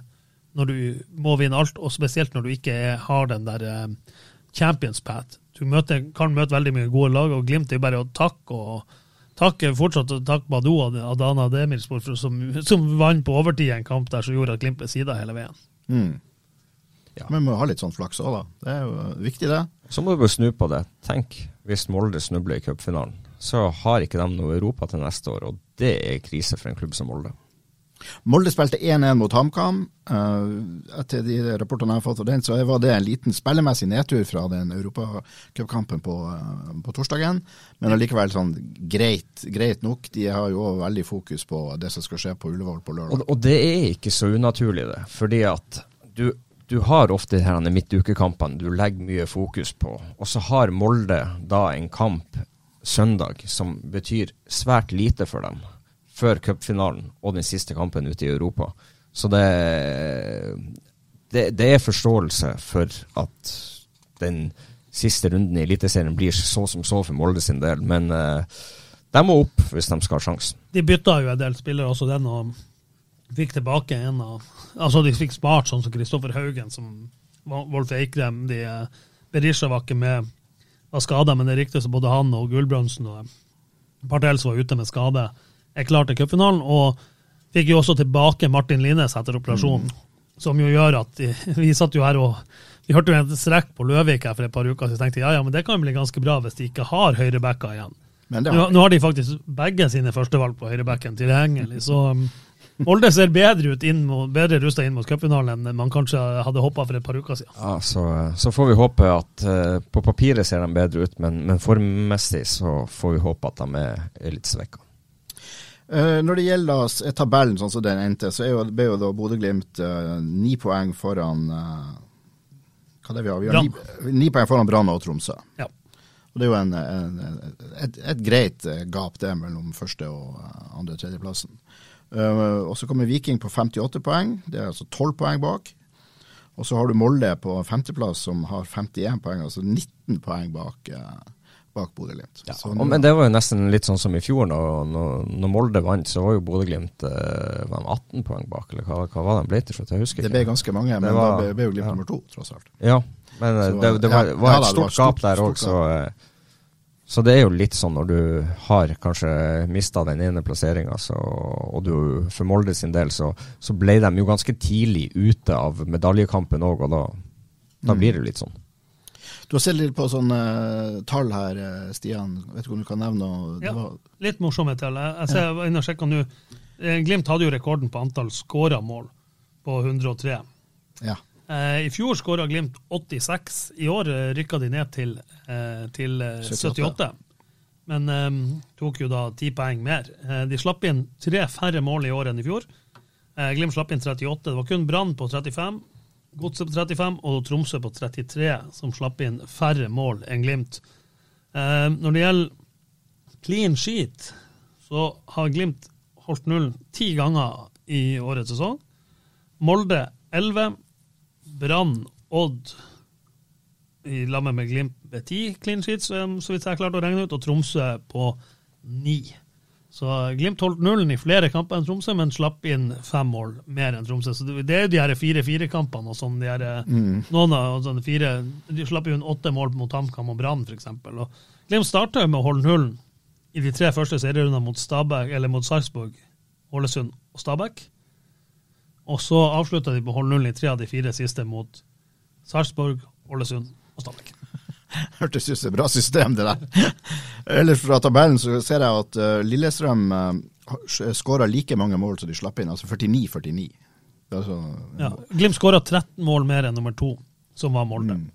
når du må vinne alt, og spesielt når du ikke har den der eh, champions path. Du møter, kan møte veldig mye gode lag, og Glimt er bare å takke og takke fortsatt og takke Badou og Adana Demirspor som, som vant på overtid i en kamp der som gjorde at Glimt ble sida hele veien. Mm. Ja. Men vi må ha litt sånn flaks òg, da. Det er jo viktig, det. Så må du bare snu på det. Tenk hvis Molde snubler i cupfinalen. Så har ikke de noe Europa til neste år, og det er krise for en klubb som Molde. Molde spilte 1-1 mot HamKam. Eh, etter de rapportene jeg har fått av den, så var det en liten spillemessig nedtur fra den europacupkampen på, eh, på torsdagen. Men allikevel sånn greit, greit nok. De har jo også veldig fokus på det som skal skje på Ullevål på lørdag. Og, og det er ikke så unaturlig, det. Fordi at du, du har ofte disse midtukekampene du legger mye fokus på, og så har Molde da en kamp søndag som betyr svært lite for dem, før cupfinalen og den siste kampen ute i Europa. Så det, det, det er forståelse for at den siste runden i Eliteserien blir så som så for Molde sin del, men eh, de må opp hvis de skal ha sjansen. De bytta jo en del spillere også den, og fikk tilbake en av Altså, de fikk spart sånn som Kristoffer Haugen, som Wolf Eikrem de, eh, Berisha var ikke med, var skada, men det er både han og Gulbrandsen og Partels var ute med skade, er klar til cupfinalen. Og fikk jo også tilbake Martin Lines etter operasjonen, som jo gjør at de, <laughs> vi satt jo her og vi hørte jo en strekk på Løvik her for et par uker siden, tenkte ja, ja, men det kan bli ganske bra hvis de ikke har høyrebacker igjen. Men det Nå, har nå har de faktisk begge sine førstevalg på høyrebacken tilgjengelig, så um, Molde ser bedre ut inn mot, bedre rusta inn mot cupfinalen enn man kanskje hadde håpa for et par uker siden. Ja, så, så får vi håpe at uh, På papiret ser de bedre ut, men, men formmessig så får vi håpe at de er litt svekka. Uh, når det gjelder tabellen sånn som den endte, så jo, ble jo da Bodø-Glimt uh, ni poeng foran Hva det vi har? Vi har ni, ni, poeng foran Brann og Tromsø. Ja. Og Det er jo en, en, et, et, greit gap det mellom første og andre- og tredjeplassen. Og Så kommer Viking på 58 poeng, det er altså 12 poeng bak. Og så har du Molde på femteplass som har 51 poeng, altså 19 poeng bak, bak Bodø-Glimt. Ja, men det var jo nesten litt sånn som i fjor, når, når, når Molde vant, så var jo Bodø-Glimt uh, 18 poeng bak, eller hva, hva var det de ble til slutt? Jeg husker ikke. Det ble ganske mange, men var, da ble, ble jo Glimt ja. nummer to, tross alt. Ja, men så, det, det, var, var et stort gap der òg, så så det er jo litt sånn når du har kanskje mista den ene plasseringa, og du for Molde sin del, så, så, ble de jo ganske tidlig ute av medaljekampen òg, og da, da, blir det litt sånn. Du har sett litt på sånne uh, tall her, eh, Stian. Vet ikke om du kan nevne noe? Ja, litt morsomme tall. Jeg ser jeg var inne og sjekker nå. Eh, Glimt hadde jo rekorden på antall skåra mål, på 103. Ja. Eh, I fjor skåra Glimt 86. I år eh, rykka de ned til, eh, til 78. Men um, tok jo da ti poeng mer. de slapp inn tre færre mål i år enn i fjor. Glimt slapp inn 38. Det var kun Brann på 35, Godset på 35 og Tromsø på 33 som slapp inn færre mål enn Glimt. når det gjelder clean sheet, så har Glimt holdt nullen ti ganger i årets sesong. Molde 11, Brann, Odd i lag med Glimt ved ti clean sheets, så vidt jeg klarte å regne ut, og Tromsø på ni. Så Glimt holdt nullen i flere kamper enn Tromsø, men slapp inn fem mål mer enn Tromsø. Så det er jo de her fire-fire-kampene og sånn. De, her, mm. noen av sånne fire, de slapp jo inn åtte mål mot HamKam og Brann, f.eks. Glimt starta med å holde nullen i de tre første serierundene mot, Stabæk, eller mot Sarpsborg, Ålesund og Stabæk. Og så avslutta de på å holde nullen i tre av de fire siste mot Sarpsborg, Ålesund og Stabæk. <laughs> Hørtes ut som et bra system, det der. Ellers fra tabellen så ser jeg at uh, Lillestrøm eh, skåra like mange mål som de slapp inn, altså 49-49. Altså, ja, Glimt skåra 13 mål mer enn nummer to, som var Molde. Mm.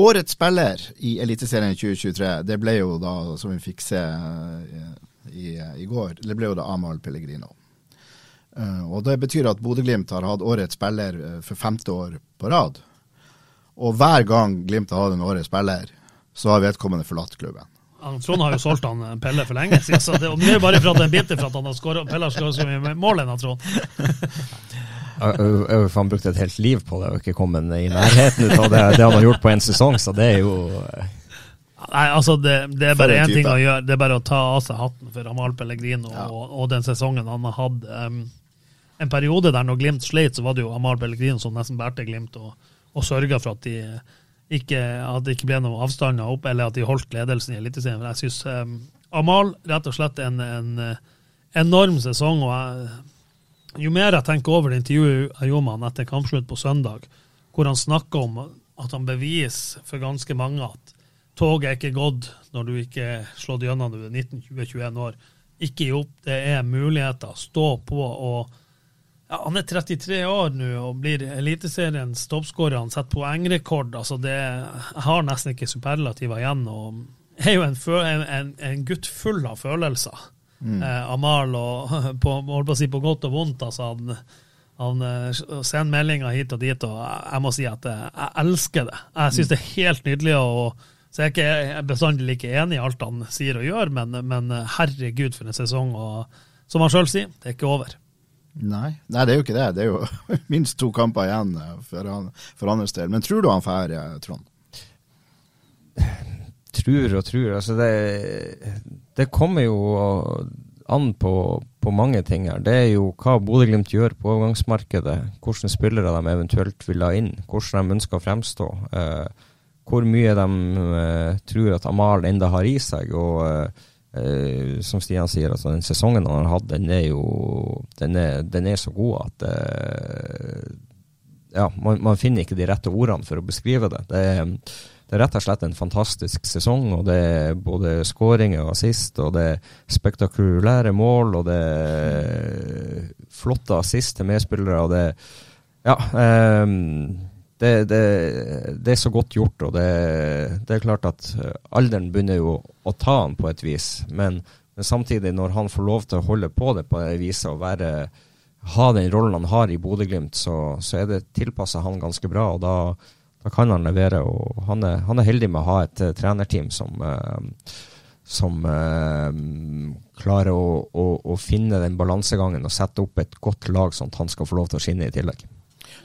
Årets spiller i Eliteserien 2023, det ble jo da, som vi fikk se uh, i, i, går, det ble jo da Amahl Pellegrino. Og Det betyr at Bodø-Glimt har hatt årets spiller for femte år på rad. Og hver gang Glimt har hatt en årets spiller, så har vedkommende forlatt klubben. Trond har jo solgt han eh, Pelle for lenge siden, så det, og det er bare for at det er bitter for at han har skåret, Pelle har skåret så mye mål enn Trond. Han brukte et helt liv på det og ikke kommet i nærheten av det, det han har gjort på en sesong, så det er jo Nei, altså det, det er bare én ting å gjøre. Det er bare å ta av seg hatten for Amal Pellegrino ja. og, og, den sesongen han har hatt. Um, en periode der når Glimt sleit, så var det jo Amal Pellegrin som nesten bærte Glimt og, og sørga for at, de ikke, at det ikke ble noen avstander opp, eller at de holdt ledelsen i Eliteserien. Jeg syns um, Amal rett og slett en, en enorm sesong. og jeg, Jo mer jeg tenker over det intervjuet jeg gjorde med han etter kampslutt på søndag, hvor han snakker om at han beviser for ganske mange at toget er ikke gått når du ikke slått gjennom du er 19-20-21 år. Ikke gi opp, det er muligheter. Stå på og ja, Han er 33 år nå og blir Eliteseriens toppskårer. Han setter poengrekord. altså det, Jeg har nesten ikke superlativer igjen. og er jo en, en, en, en gutt full av følelser. Mm. Eh, Amal, og, <laughs> på, på, si på godt og vondt. altså han, han eh, sender meldinger hit og dit, og jeg må si at jeg, jeg elsker det. Jeg syns mm. det er helt nydelig. Og, så jeg er ikke bestandig like enig i alt han sier og gjør, men, men herregud, for en sesong. Og som han sjøl sier, det er ikke over. Nei. Nei, det er jo ikke det. Det er jo <laughs> minst to kamper igjen eh, for, han, for hans del. Men tror du han får, eh, Trond? Tror og tror. Altså det, det kommer jo an på, på, mange ting her. Det er jo hva Bodø-Glimt gjør på overgangsmarkedet. Hvilke spillere de eventuelt vil ha inn. Hvordan de ønsker å fremstå. Eh, hvor mye de eh, tror at Amal enda har i seg. og eh, Uh, som Stian sier, altså den sesongen han har hatt, den er jo den er, den er så god at uh, ja, man, man, finner ikke de rette ordene for å beskrive det. Det er, det er rett og slett en fantastisk sesong. og Det er både skåringer og assist, og det er spektakulære mål, og det er flotte assist til medspillere. og det Ja. Um, det, det, er så godt gjort, og det, det, er klart at alderen begynner jo å ta han på et vis. Men, men, samtidig, når han får lov til å holde på det på det viset og være, ha den rollen han har i Bodø-Glimt, så, så, er det tilpassa han ganske bra. og da da kan han levere. og Han er, han er heldig med å ha et uh, trenerteam som, uh, som uh, klarer å, å, å, finne den balansegangen og sette opp et godt lag, sånn at han skal få lov til å skinne i tillegg.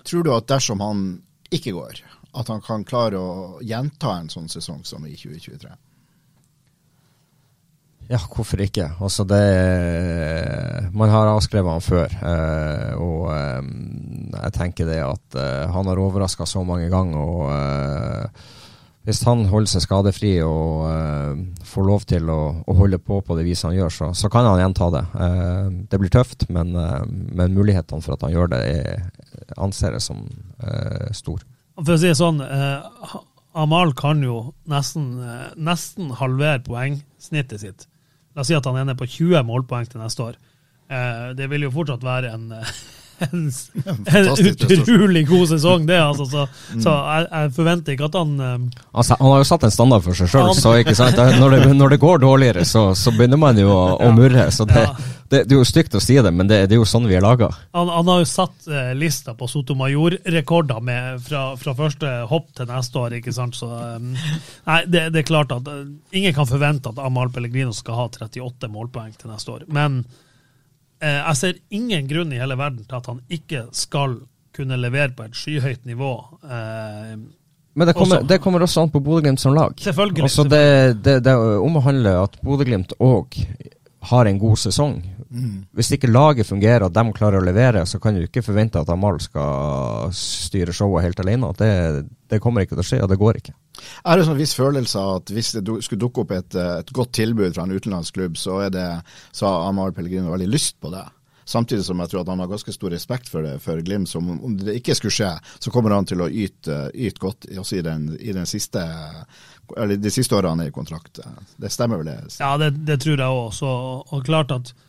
Tror du at dersom han ikke går, at han kan klare å gjenta en sånn sesong som i 2023? Ja, hvorfor ikke? Altså det Man har avskrevet han før. Eh, og eh, jeg tenker det at eh, han har overraska så mange ganger. og hvis han holder seg skadefri og uh, får lov til å, å, holde på på det viset han gjør, så, så kan han gjenta det. Uh, det blir tøft, men, uh, men, mulighetene for at han gjør det, er, anser jeg som stor. For å si det sånn, Amal kan jo nesten, nesten halvere poengsnittet sitt La oss si at han er nede på 20 målpoeng til neste år. Det vil jo fortsatt være en, en, en utrolig god sesong, det. altså. Så, mm. så jeg, jeg, forventer ikke at han um, altså, Han har jo satt en standard for seg sjøl, så ikke sant? Når det, når det går dårligere, så, så, begynner man jo å, å murre. så det, ja. det, det, er jo stygt å si det, men det, det er jo sånn vi er laga. Han, han, har jo satt eh, lista på Sotomayor-rekorder fra, fra, første hopp til neste år. ikke sant? Så um, nei, det, er klart at uh, ingen kan forvente at Amahl Pellegrino skal ha 38 målpoeng til neste år. men jeg ser ingen grunn i hele verden til at han ikke skal kunne levere på et skyhøyt nivå. Eh, men det kommer, også, det kommer, også an på Bodø-Glimt som lag. Selvfølgelig. Altså det, det, det omhandler at Bodø-Glimt òg har en god sesong. Mm. Hvis ikke laget fungerer og de klarer å levere, så kan du ikke forvente at Amal skal styre showet helt alene. Det, det kommer ikke til å skje, og det går ikke. Jeg har en sånn viss følelse av at hvis det skulle dukke opp et, et godt tilbud fra en utenlandsk klubb, så, er det, så har Amahl Pellegrino veldig lyst på det. Samtidig som jeg tror at han har ganske stor respekt for det for Glimt. Så om det ikke skulle skje, så kommer han til å yte, yte godt også i, den, i den siste, de siste årene er i kontrakt. Det stemmer vel det? Ja, det, det tror jeg òg. Og klart at eh,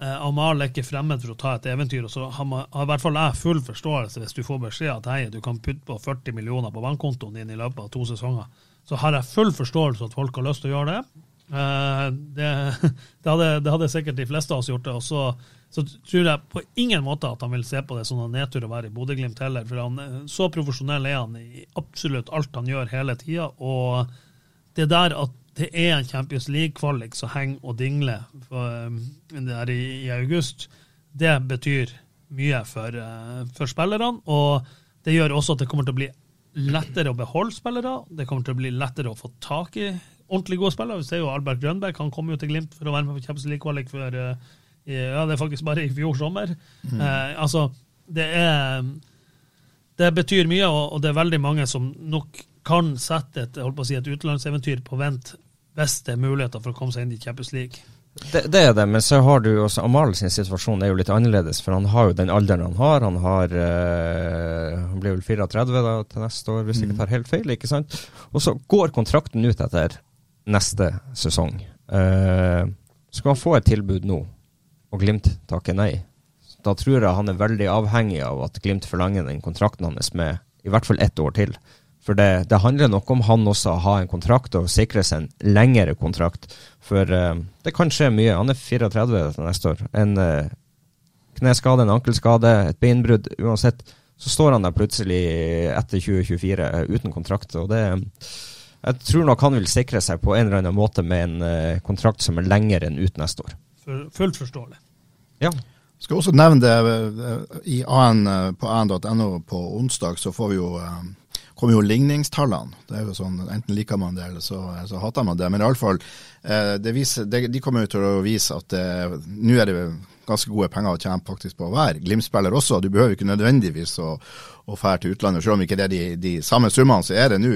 Amal er ikke fremmed for å ta et eventyr. og så har, man, har i hvert fall jeg full forståelse hvis du får beskjed at hei, du kan putte på 40 millioner på bankkontoen din i løpet av to sesonger. Så har jeg full forståelse at folk har lyst til å gjøre det. Eh, det, <laughs> det, hadde, det hadde sikkert de fleste av oss gjort. det, og så så tror jeg på ingen måte at han vil se på det som en nedtur å være i Bodø-Glimt heller. For han, så profesjonell er han i absolutt alt han gjør hele tida. Og det der at det er en Champions League-kvalik som henger og dingler for, um, der i, i, august, det betyr mye for, uh, for spillerne. Og det gjør også at det kommer til å bli lettere å beholde spillere. Det kommer til å bli lettere å få tak i ordentlig gode spillere. Vi ser jo Albert Grønberg han kom jo til Glimt for å være med på Champions League-kvalik for uh, ja, det er faktisk bare i fjor sommer. Mm. Eh, altså, det er Det betyr mye, og, og, det er veldig mange som nok kan sette et, holdt på å si, et utenlandseventyr på vent er muligheter for å komme seg inn i Champions League. Det, det, er det, men så har du også Amal sin situasjon er jo litt annerledes, for han har jo den alderen han har. Han har øh, han blir vel 34 da, til neste år, hvis jeg ikke mm. tar helt feil. ikke sant? Og så går kontrakten ut etter neste sesong. Uh, skal han få et tilbud nå, og Glimt takker nei, da tror jeg han er veldig avhengig av at Glimt forlanger den kontrakten hans med i hvert fall ett år til. For det, det handler nok om han også å ha en kontrakt og sikre seg en lengre kontrakt. For uh, det kan skje mye. Han er 34 neste år. En uh, kneskade, en ankelskade, et beinbrudd. Uansett så står han der plutselig etter 2024 uten kontrakt. og det jeg tror nok han vil sikre seg på en eller annen måte med en uh, kontrakt som er lengre enn ut neste år fullt forståelig. Ja. Skal også nevne det eh, i AN, eh, på an.no på onsdag, så får vi jo eh, kommer jo ligningstallene. Det er jo sånn, Enten liker man det, eller så, så hater man det. Men iallfall, de kommer jo til å vise at nå er det ganske gode penger å tjene faktisk på å være Glimt-spiller også. Du behøver ikke nødvendigvis å, å fære til utlandet, selv om ikke det er de, de samme summene. Så er det nå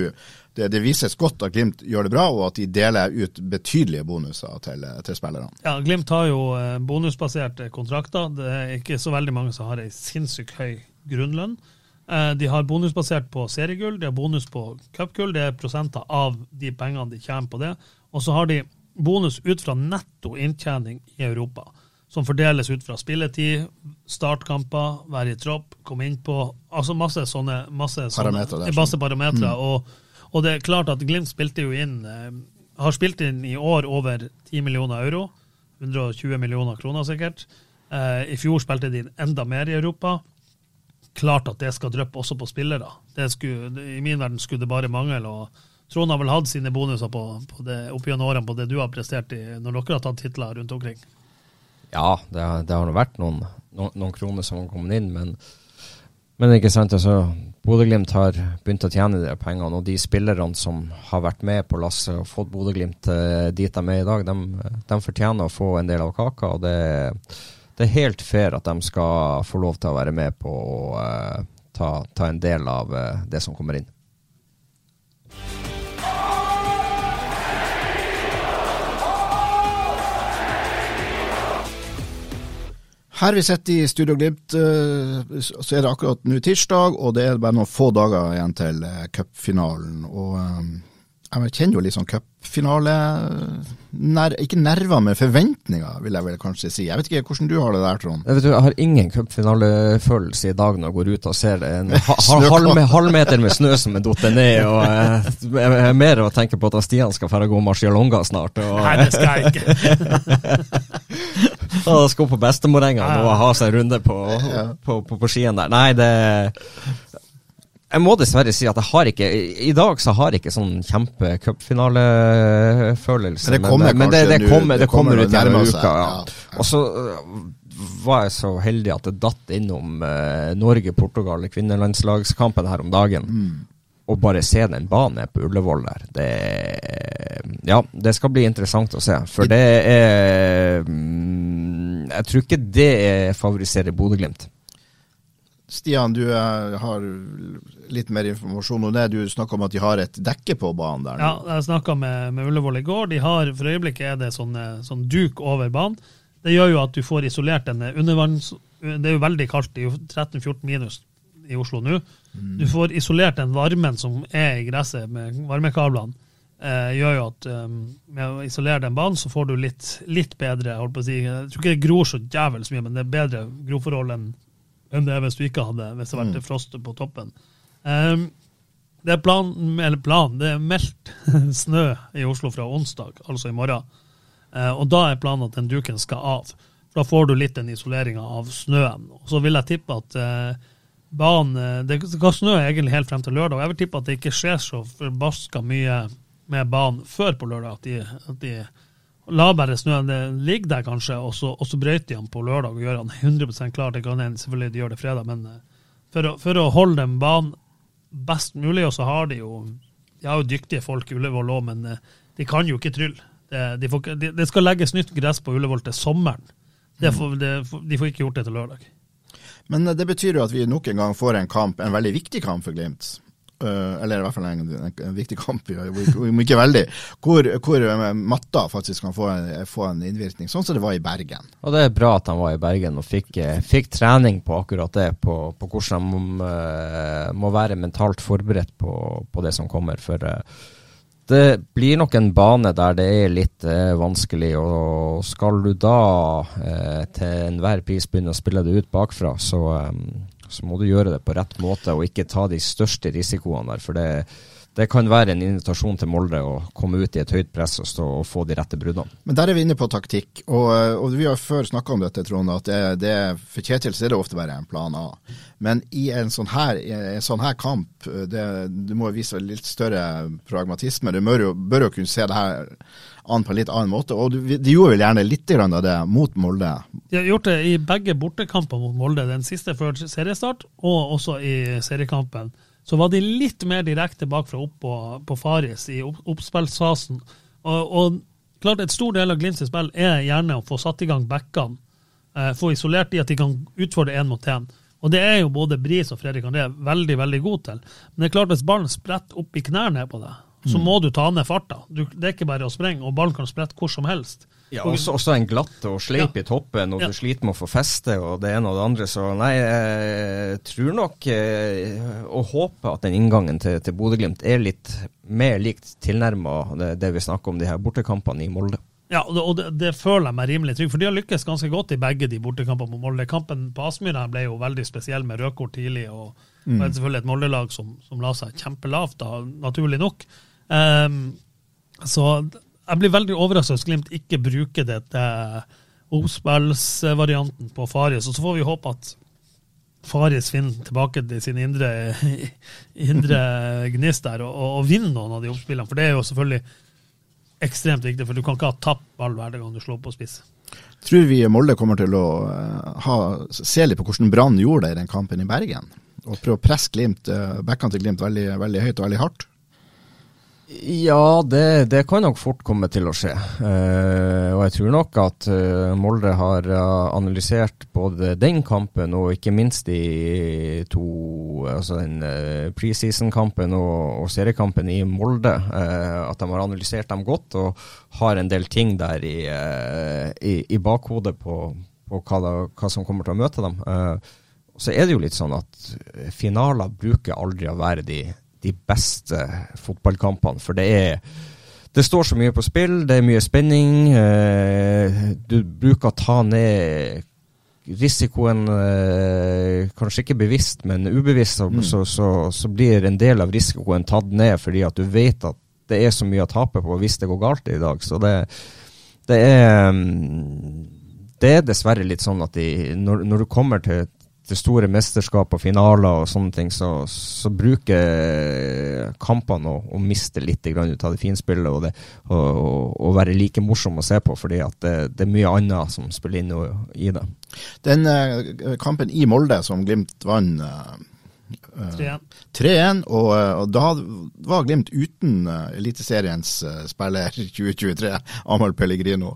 det, det, vises godt at Glimt gjør det bra, og at de deler ut betydelige bonuser til, til spillerne. Ja, Glimt har jo eh, bonusbaserte kontrakter. Det er ikke så veldig mange som har ei sinnssykt høy grunnlønn. Eh, De har bonus basert på seriegull, de har bonus på cupgull. Det er prosenter av de pengene de tjener på det. Og så har de bonus ut fra netto inntjening i Europa, som fordeles ut fra spilletid, startkamper, være i tropp, komme inn på Altså masse sånne masse sånne- der, Masse parametre. Og, og det er klart at Glimt spilte jo inn eh, Har spilt inn i år over 10 millioner euro. 120 millioner kroner sikkert. Eh, I fjor spilte de inn enda mer i Europa klart at det skal dryppe også på spillere. Skulle, I min verden skulle det bare mangle. og Trond har vel hatt sine bonuser på, på det, opp gjennom årene på det du har prestert i, når dere har tatt titler rundt omkring. Ja, det, har- har vært noen, noen, noen kroner som har kommet inn, men, men ikke sant, altså, Bodø-Glimt har begynt å tjene de pengene, og de spillerne som har vært med på lasset og fått Bodø-Glimt eh, dit de er i dag, de, de fortjener å få en del av kaka. og det, det er helt fair at de skal få lov til å være med på å uh, ta, ta en del av uh, det som kommer inn. Her vi sitter i Studio Glimt, eh, så er det akkurat nå tirsdag, og det er bare noen få dager igjen til cupfinalen. Og jeg kjenner jo litt sånn cupfinale ner, Ikke nerver, men forventninger, vil jeg vel kanskje si. Jeg vet ikke hvordan du har det der, Trond? Jeg, vet, du, jeg har ingen cupfinalefølelse i dag når jeg går ut og ser en ha, ha, halv, halvmeter med snø som er datt ned. og eh, Jeg er mer å tenke på at Stian skal dra gå marcialonga snart. Og, Nei, det skal jeg ikke. <laughs> og skal opp på bestemorengene og ha seg en runde på, på, på, på skien der. Nei, det Jeg må dessverre si at jeg har ikke I, dag så har jeg ikke sånn kjempe-cupfinalefølelse. Men det kommer men det, det kanskje nå, kommer, det det kommer kommer ut nærmere uka. Ja. ja. Og så øh, var jeg så heldig at det datt innom eh, Norge-Portugal i kvinnelandslagskampen her om dagen. Mm. Og bare se den banen på Ullevål der, det Ja, det skal bli interessant å se. For det er mm, Jeg tror ikke det favoriserer Bodø-Glimt. Stian, du eh, har litt mer informasjon om det. Du snakker om at de har et dekke på banen der. nå. Ja, jeg snakka med, med Ullevål i går. De har, For øyeblikket er det sånn, eh, sånn duk over banen. Det gjør jo at du får isolert en undervanns... Det er jo veldig kaldt, det er jo 13-14 minus i Oslo nå. Du får isolert den varmen som er i gresset med varmekablene. Eh, gjør jo at um, med å isolere den banen, så får du litt, litt bedre holdt på å si, Jeg tror ikke det gror så jævlig mye, men det er bedre groforhold enn enn det hvis du ikke hadde hvis det hadde vært frost på toppen. Um, det er plan, eller plan, det er meldt <laughs> snø i Oslo fra onsdag, altså i morgen. Uh, og da er planen at den duken skal av. For da får du litt den isoleringa av snøen. Og så vil jeg tippe at uh, banen eh, Det skal snø egentlig helt frem til lørdag. Jeg vil tippe at det ikke skjer så forbaska mye med banen før på lørdag. At de, at de lar bare snøen ligge der, kanskje, og så, og så brøyter de han på lørdag og gjør han 100% klar. Det kan hende selvfølgelig de gjør det fredag, men eh, for å, for å holde den banen best mulig, og så har de jo de har jo dyktige folk i Ullevål òg, men eh, de kan jo ikke trylle. Det, de de, de, skal legges nytt gress på Ullevål til sommeren. Får, de får ikke gjort det til lørdag. Men eh, det betyr jo at vi nok en gang får en kamp, en veldig viktig kamp for Glimt. Eh, eller i hvert fall en, en, viktig kamp, om ikke veldig, hvor, hvor eh, matta faktisk kan få en, få en innvirkning, sånn som det var i Bergen. Og det er bra at han var i Bergen og fikk, eh, fikk trening på akkurat det, på, på hvordan han må, må være mentalt forberedt på, på det som kommer. For det blir nok en bane der det er litt eh, vanskelig, og skal du da eh, til enhver pris begynne å spille det ut bakfra, så, eh, så må du gjøre det på rett måte og ikke ta de største risikoene der. For det, det kan være en invitasjon til Molde å komme ut i et høyt press og, stå, og få de rette bruddene. Men der er vi inne på taktikk, og, og vi har før snakka om dette, Trond, at det, det, for Kjetil er det ofte bare en plan A. Men i en sånn her, en sånn her kamp, det, du må vise litt større pragmatisme. Du bør jo, bør jo kunne se det her an på en litt annen måte. Og du, de gjorde vel gjerne litt av det mot Molde. De har gjort det i begge bortekamper mot Molde, den siste før seriestart, og også i seriekampen. Så var de litt mer direkte bakfra opp på, på Faris i opp, oppspillsfasen. Og, og klart, et stor del av Glimts spill er gjerne å få satt i gang backene. Eh, få isolert de at de kan utfordre én mot én. Og det er jo både Bris og Fredrik André veldig veldig gode til. Men det er klart hvis ballen spretter opp i knærne på deg, så må du ta ned farta. Du, det er ikke bare å sprenge, og ballen kan sprette hvor som helst. Ja, også, også en glatt og sleip Ja. i toppen, og Ja. du sliter med å få feste og det ene og det andre. Så nei, jeg tror nok eh, og håper at den inngangen til, til Bodø-Glimt er litt mer likt tilnærma det, det vi snakker om, de her bortekampene i Molde. Ja, og det, det, føler jeg meg rimelig trygg, for de har lykkes ganske godt i begge de bortekampene mot Molde. Kampen på Aspmyra ble jo veldig spesiell med rødkort tidlig, og, mm. det selvfølgelig et Molde-lag som, som la seg kjempelavt, da, naturlig nok. Um, så jeg blir veldig overrasket hvis Glimt ikke bruker dette oppspillsvarianten på Faris, og så får vi håpe at Faris finner tilbake til sin indre, <laughs> indre gnist der og, og, og vinner noen av de oppspillene, for det er jo selvfølgelig ekstremt viktig, for du kan ikke ha tapt ball hver gang du slår på spiss. Tror vi Molde kommer til å eh, ha, se litt på hvordan Brann gjorde det i den kampen i Bergen? Og prøve å presse Glimt, uh, backene til Glimt veldig, veldig høyt og veldig hardt? Ja, det, det kan nok fort komme til å skje. Eh, og jeg tror nok at eh, Molde har eh, analysert både den kampen og ikke minst de to Altså den uh, preseason-kampen og, og seriekampen i Molde. eh, at de har analysert dem godt og har en del ting der i, eh, i, i bakhodet på, på hva, da, hva som kommer til å møte dem. Eh, så er det jo litt sånn at eh, finaler bruker aldri å være de, de beste fotballkampene, for det er det står så mye på spill, det er mye spenning. Eh, du bruker å ta ned risikoen, eh, kanskje ikke bevisst, men ubevisst, så, så, så, så blir en del av risikoen tatt ned fordi at du vet at det er så mye å tape på hvis det går galt i dag. Så det, det er mm, Det er dessverre litt sånn at de, når, når du kommer til til store mesterskap og finaler og sånne ting, så, så bruker kampene å, å miste litt grann ut av det finspillet og, det, og, og, og være like morsom å se på, fordi at det, det er mye annet som spiller inn i det. Den eh, kampen i Molde som Glimt vant eh, 3-1. 3-1, og, eh, og da var Glimt uten uh, Eliteseriens eh, spiller <laughs> 2023, Amahl Pellegrino.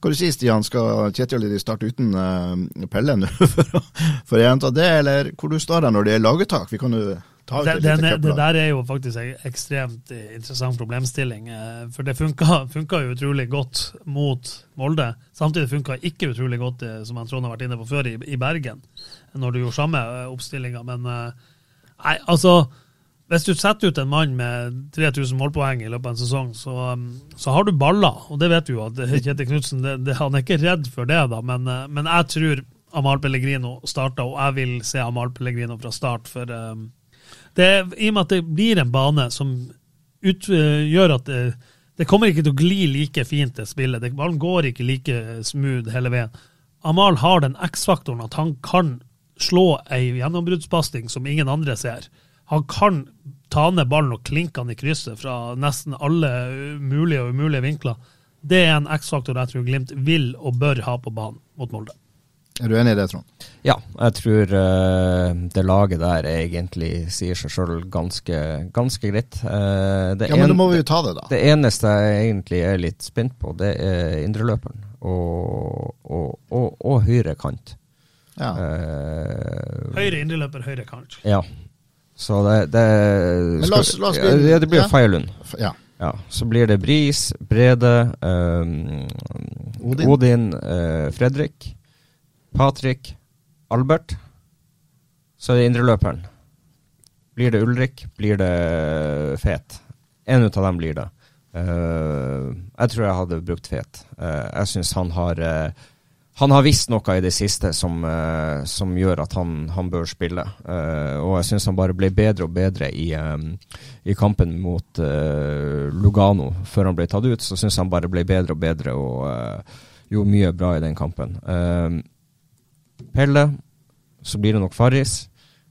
Hva du sier Stian, skal Kjetil og de starte uten uh, Pelle nå <laughs> for for å gjenta det, eller hvor du står du når det er laguttak? Vi kan jo ta ut Det, et det, lite det der er jo faktisk en ekstremt eh, interessant problemstilling. eh, For det funka, <laughs> funka jo utrolig godt mot Molde. Samtidig funka ikke utrolig godt, som Trond har vært inne på før, i, i Bergen. Når du gjorde samme oppstillinga. Men nei, altså Hvis du setter ut en mann med 3000 målpoeng i løpet av en sesong, så, um, så har du baller. Og det vet du jo at <laughs> Kjetil Knutsen han er ikke redd for det, da. Men, eh, men jeg tror Amahl Pellegrino starter, og jeg vil se Amahl Pellegrino fra start. for... um, det, I og med at det blir en bane som ut, uh, gjør at det, det kommer ikke til å gli like fint, det spillet. Det, ballen går ikke like smooth hele veien. Amal har den X-faktoren at han kan slå ei gjennombruddspasning som ingen andre ser. Han kan ta ned ballen og klinke han i krysset fra nesten alle mulige og umulige vinkler. Det er en X-faktor jeg tror Glimt vil og bør ha på banen mot Molde. Er du enig i det, Trond? Ja, jeg tror uh, det laget der egentlig sier seg sjøl ganske, ganske greit. Uh, det, Ja, men en- da må vi jo ta det, da. det eneste jeg egentlig er litt spent på, det er indreløperen og, og, og, og høyre kant. Ja. Uh, Høyre indreløper, høyre kant. ja. Så det, det Men la oss- la oss begynne- ja, det blir ja. Feierlund. Ja. Ja, så blir det Bris, Brede, um, Odin. Odin, uh, Fredrik, Patrick, Albert. Så er det indreløperen. Blir det Ulrik, blir det Fet. En ut av dem blir det. Uh, jeg tror jeg hadde brukt Fet. Uh, jeg syns han har eh, han har visst noe i det siste som, uh, som gjør at han, han bør spille. Uh, og jeg syns han bare ble bedre og bedre i, um, i kampen mot uh, Lugano før han ble tatt ut. Så syns han bare ble bedre og bedre og gjorde mye bra i den kampen. Pelle, så blir det nok Farris.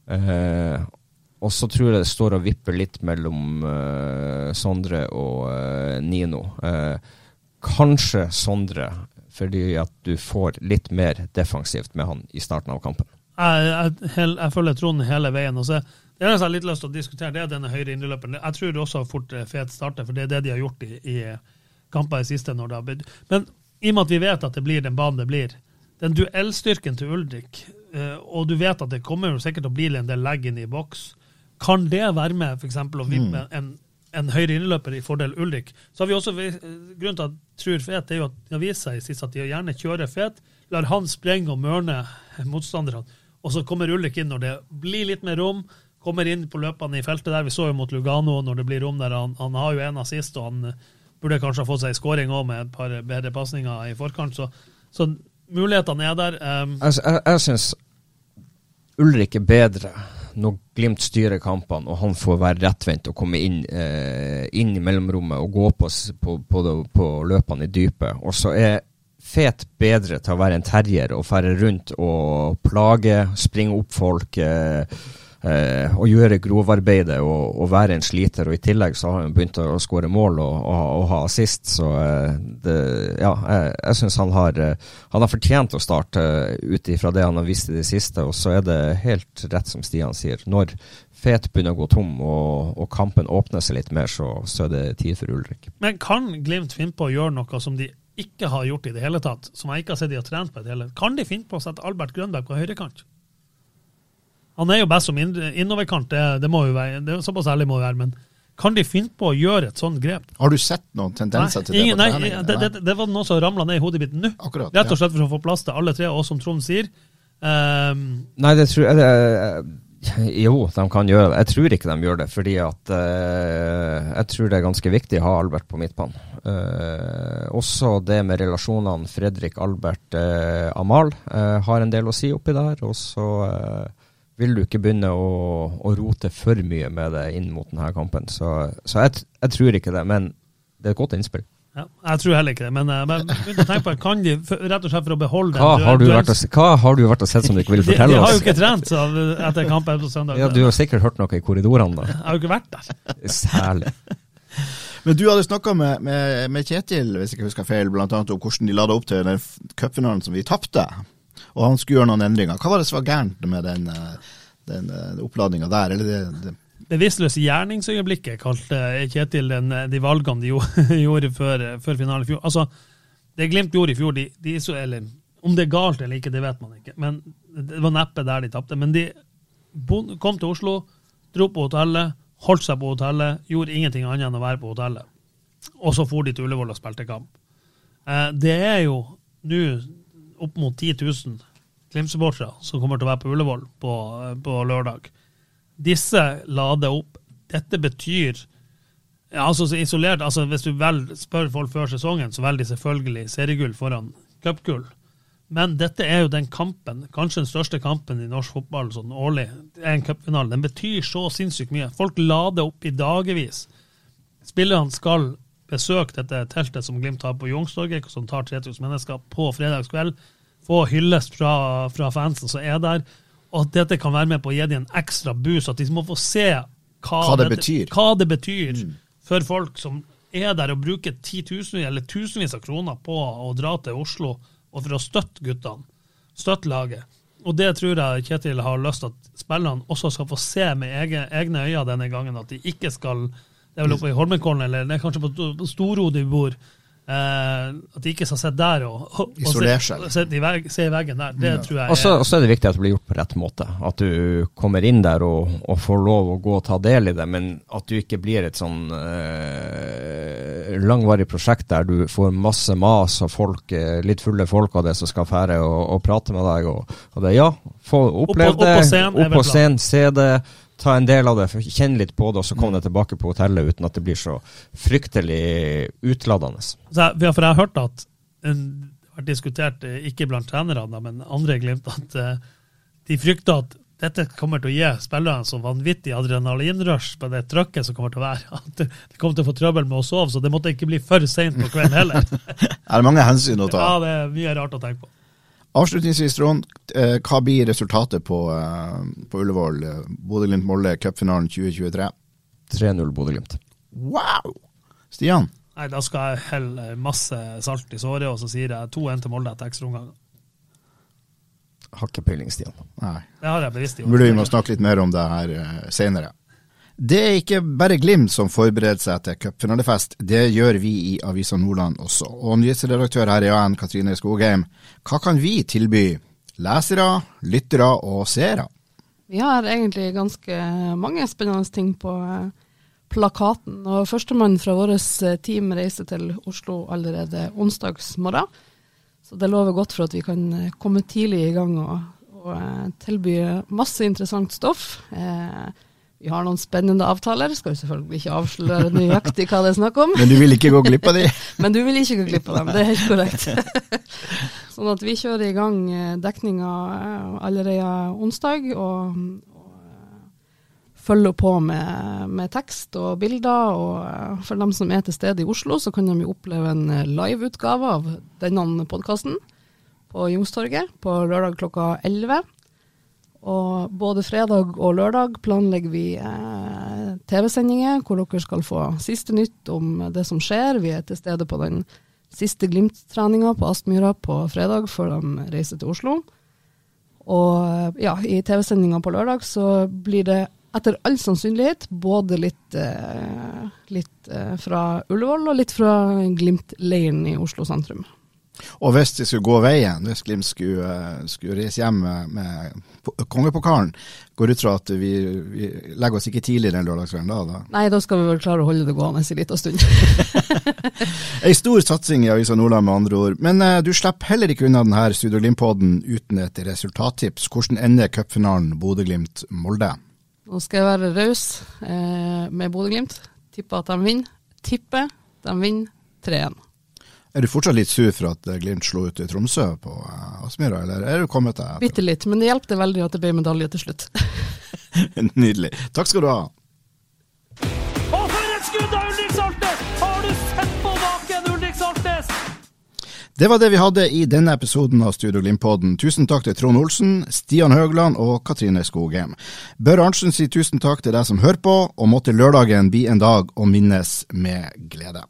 Og så tror jeg det står og vipper litt mellom Sondre og Nino. Kanskje Sondre, fordi at du får litt mer defensivt med han i starten av kampen. jeg, jeg, jeg følger Trond hele veien. og så det eneste jeg har litt lyst til å diskutere, det er denne høyre indreløperen. Jeg tror også fort eh, Fet starter, for det er det de har gjort i, i kamper i siste. når det har blitt. Men i og med at vi vet at det blir den banen det blir, den duellstyrken til Ulrik, eh, og du vet at det kommer jo sikkert til å bli en del legg inn i boks, kan det være med for eksempel, å vippe en en høyere innløper i fordel Ulrik. Så har vi også Grunnen til at tror Fet, er jo at det har vist seg sist at de gjerne kjører Fet, lar han sprenge og mørne motstanderne. Og så kommer Ulrik inn når det blir litt mer rom. Kommer inn på løpene i feltet der. Vi så jo mot Lugano når det blir rom der. Han, han har jo en assist, og han burde kanskje ha fått seg skåring òg med et par bedre pasninger i forkant. Så, så mulighetene er der. Um, jeg jeg, jeg syns Ulrik er bedre når Glimt styrer kampene, og han får være rettvendt og komme inn, eh, inn i mellomrommet og gå på, på, på, på løpene i dypet. Og så er Fet bedre til å være en terrier og fære rundt og plage, springe opp folk. Eh, eh, å gjøre grovarbeidet og, og, være en sliter. Og I tillegg så har han begynt å skåre mål og, og, og, ha assist. Så eh, det, ja, jeg, jeg syns han, har, eh, han har fortjent å starte ut ifra det han har vist i det siste. Og så er det helt rett som Stian sier. Når Fet begynner å gå tom og, og kampen åpner seg litt mer, så, så, er det tid for Ulrik. Men kan Glimt finne på å gjøre noe som de ikke har gjort i det hele tatt, som jeg ikke har sett de har trent på i det hele Kan de finne på å sette Albert Grønberg på høyrekant? Han er jo best som innoverkant, det, det, må jo være, det, er såpass ærlig må det være. men kan de finne på å gjøre et sånt grep? Har du sett noen tendenser nei, til det? Ingen, nei, det, det, det, var noe som ramla ned i hodet mitt nå. Akkurat, Rett og slett for å få plass til alle tre, og som Trond sier um, Nei, det tror jeg det, Jo, de kan gjøre det. Jeg tror ikke de gjør det, fordi at uh, jeg tror det er ganske viktig å ha Albert på midtbanen. Uh, også det med relasjonene Fredrik-Albert-Amal uh, eh, har en del å si oppi der. Og så vil du ikke begynne å, å, rote for mye med det inn mot denne kampen. Så, så jeg, jeg, tror ikke det, men det er et godt innspill. Ja, jeg tror heller ikke det, men, men tenk på, kan de rett og slett for å beholde hva har, du vært og, hva har du vært og sett som du ikke vil fortelle oss? De, de har jo ikke trent så, etter kampen på søndag. Ja, Du har sikkert hørt noe i korridorene, da. Jeg har jo ikke vært der. Særlig. Men du hadde snakka med, med, med, Kjetil hvis jeg ikke husker feil, blant annet om hvordan de lada opp til den cupfinalen som vi tapte og han skulle gjøre noen endringer. Hva var det som var gærent med den, eh, den, eh, oppladninga der? Eller det, det Bevisstløse gjerningsøyeblikket kalte Kjetil den, eh, de valgene de <laughs> gjorde før, før finalen i fjor. Altså, det Glimt gjorde i fjor, de, de så, eller, om det er galt eller ikke, det vet man ikke. Men Det var neppe der de tapte. Men de kom til Oslo, dro på hotellet, holdt seg på hotellet, gjorde ingenting annet enn å være på hotellet. Og så for de til Ullevål og spilte kamp. Det er jo nå opp mot 10 000 Glimt-supportere som kommer til å være på Ullevål på, på, lørdag. Disse lader opp. Dette betyr ja, altså isolert, altså Hvis du vel spør folk før sesongen, så velger de selvfølgelig seriegull foran cupgull. Men dette er jo den kampen, kanskje den største kampen i norsk fotball sånn årlig. Er en cupfinale. Den betyr så sinnssykt mye. Folk lader opp i dagevis. Spillerne skal besøk dette teltet som Glimt har på Youngstorget, som tar 3000 mennesker på fredagskveld. Få hyllest fra, fra, fansen som er der. Og at dette kan være med på å gi dem en ekstra boost, at de må få se hva, hva det dette, betyr, hva det betyr mm. for folk som er der og bruker titusenvis eller tusenvis av kroner på å dra til Oslo og for å støtte guttene. Støtte laget. Og det tror jeg Kjetil har lyst til at spillerne også skal få se med egne øyne denne gangen. At de ikke skal det er vel oppe i Holmenkollen, eller det er kanskje på, på Storod de bor. Eh, at de ikke skal sitte der og, og, Isolere seg. Se, i veg, se i veggen der. Det ja. tror jeg Og så er det viktig at det blir gjort på rett måte. At du kommer inn der og, og, får lov å gå og ta del i det, men at du ikke blir et sånn eh, langvarig prosjekt der du får masse mas og folk, eh, litt fulle folk av det som skal fære og, og prate med deg. Og, og det, ja, få oppleve det, opp på scenen, se det ta en del av det, kjenne litt på det, og så komme mm. deg tilbake på hotellet uten at det blir så fryktelig utladende. Så, ja, for jeg har hørt at det har diskutert, eh, ikke blant trenerne, men andre i Glimt, at uh, de frykter at dette kommer til å gi spillerne så vanvittig adrenalinrush på det trøkket som kommer til å være. <laughs> At de kommer til å få trøbbel med å sove, så det måtte ikke bli for seint på kvelden heller. <laughs> er det mange hensyn å ta? Ja, det er mye rart å tenke på. Avslutningsvis, Trond. Eh, hva blir resultatet på, eh, på Ullevål? Bodø-Glimt-Molde, cupfinalen 2023? 3-0 Bodø-Glimt. Wow! Stian? Nei, Da skal jeg helle masse salt i såret, og så sier jeg 2-1 til Molde etter ekstraomganger. Har ikke peiling, Stian. Nei. Det har jeg bevisst gjort. Burde vi må snakke litt mer om det her senere. Det er ikke bare Glimt som forbereder seg til cupfinalefest, det gjør vi i Avisa Nordland også. Og nyhetsredaktør her i AN, Katrine Skogheim, hva kan vi tilby lesere, lyttere og seere? Vi har egentlig ganske mange spennende ting på, plakaten. Og Førstemann fra vårt team reiser til Oslo allerede onsdagsmorgen. Så det lover godt for at vi kan komme tidlig i gang og, og tilby masse interessant stoff. Eh, vi har noen spennende avtaler. Skal jo selvfølgelig ikke avsløre nøyaktig hva det er snakk om. Men du vil ikke gå glipp av de? <laughs> Men du vil ikke gå glipp av dem, det er helt korrekt. <laughs> sånn at vi kjører i gang eh, dekninga eh, allerede onsdag, og, eh, følger på med, med, tekst og bilder. Og for dem som er til stede i Oslo, så kan de jo oppleve en liveutgave av denne podkasten på Youngstorget på lørdag klokka 11. Og både fredag og lørdag planlegger vi eh, TV-sendinger hvor dere skal få siste nytt om det som skjer. Vi er til stede på den siste Glimt-treninga på Aspmyra på fredag før de reiser til Oslo. Og eh, ja, i TV-sendinga på lørdag så blir det etter all sannsynlighet både litt, eh, litt eh, fra Ullevål og litt fra Glimt-leiren i Oslo sentrum. Og hvis det skulle gå veien, hvis Glimt skulle, eh, skulle reise hjem med, med kongepokalen, går ut fra at vi, vi, legger oss ikke tidlig den lørdagskvelden da, da? Nei, da skal vi vel klare å holde det gående en liten stund. <laughs> Ei stor satsing i Avisa Nordland med andre ord. Men eh, du slipper heller ikke unna denne Studio Glimt-poden uten et resultattips. Hvordan ender cupfinalen Bodø-Glimt-Molde? Nå skal jeg være raus eh, med Bodø-Glimt. Tipper at de vinner. Tipper de vinner 3-1. Er du fortsatt litt sur for at Glimt slo ut i Tromsø på uh, Aspmyra, eller er du kommet deg? Bitte litt, men det hjelpte veldig at det ble medalje til slutt. <laughs> Nydelig. Takk skal du ha. Å, for et skudd av Ulrik Saltnes! Har du sett på baken, Ulrik Saltnes? Det var det vi hadde i denne episoden av Studio Glimt-podden. Tusen takk til Trond Olsen, Stian Høgland og Katrine Skogheim. Børre Arntzen sier tusen takk til deg som hører på, og måtte lørdagen bli en dag å minnes med glede.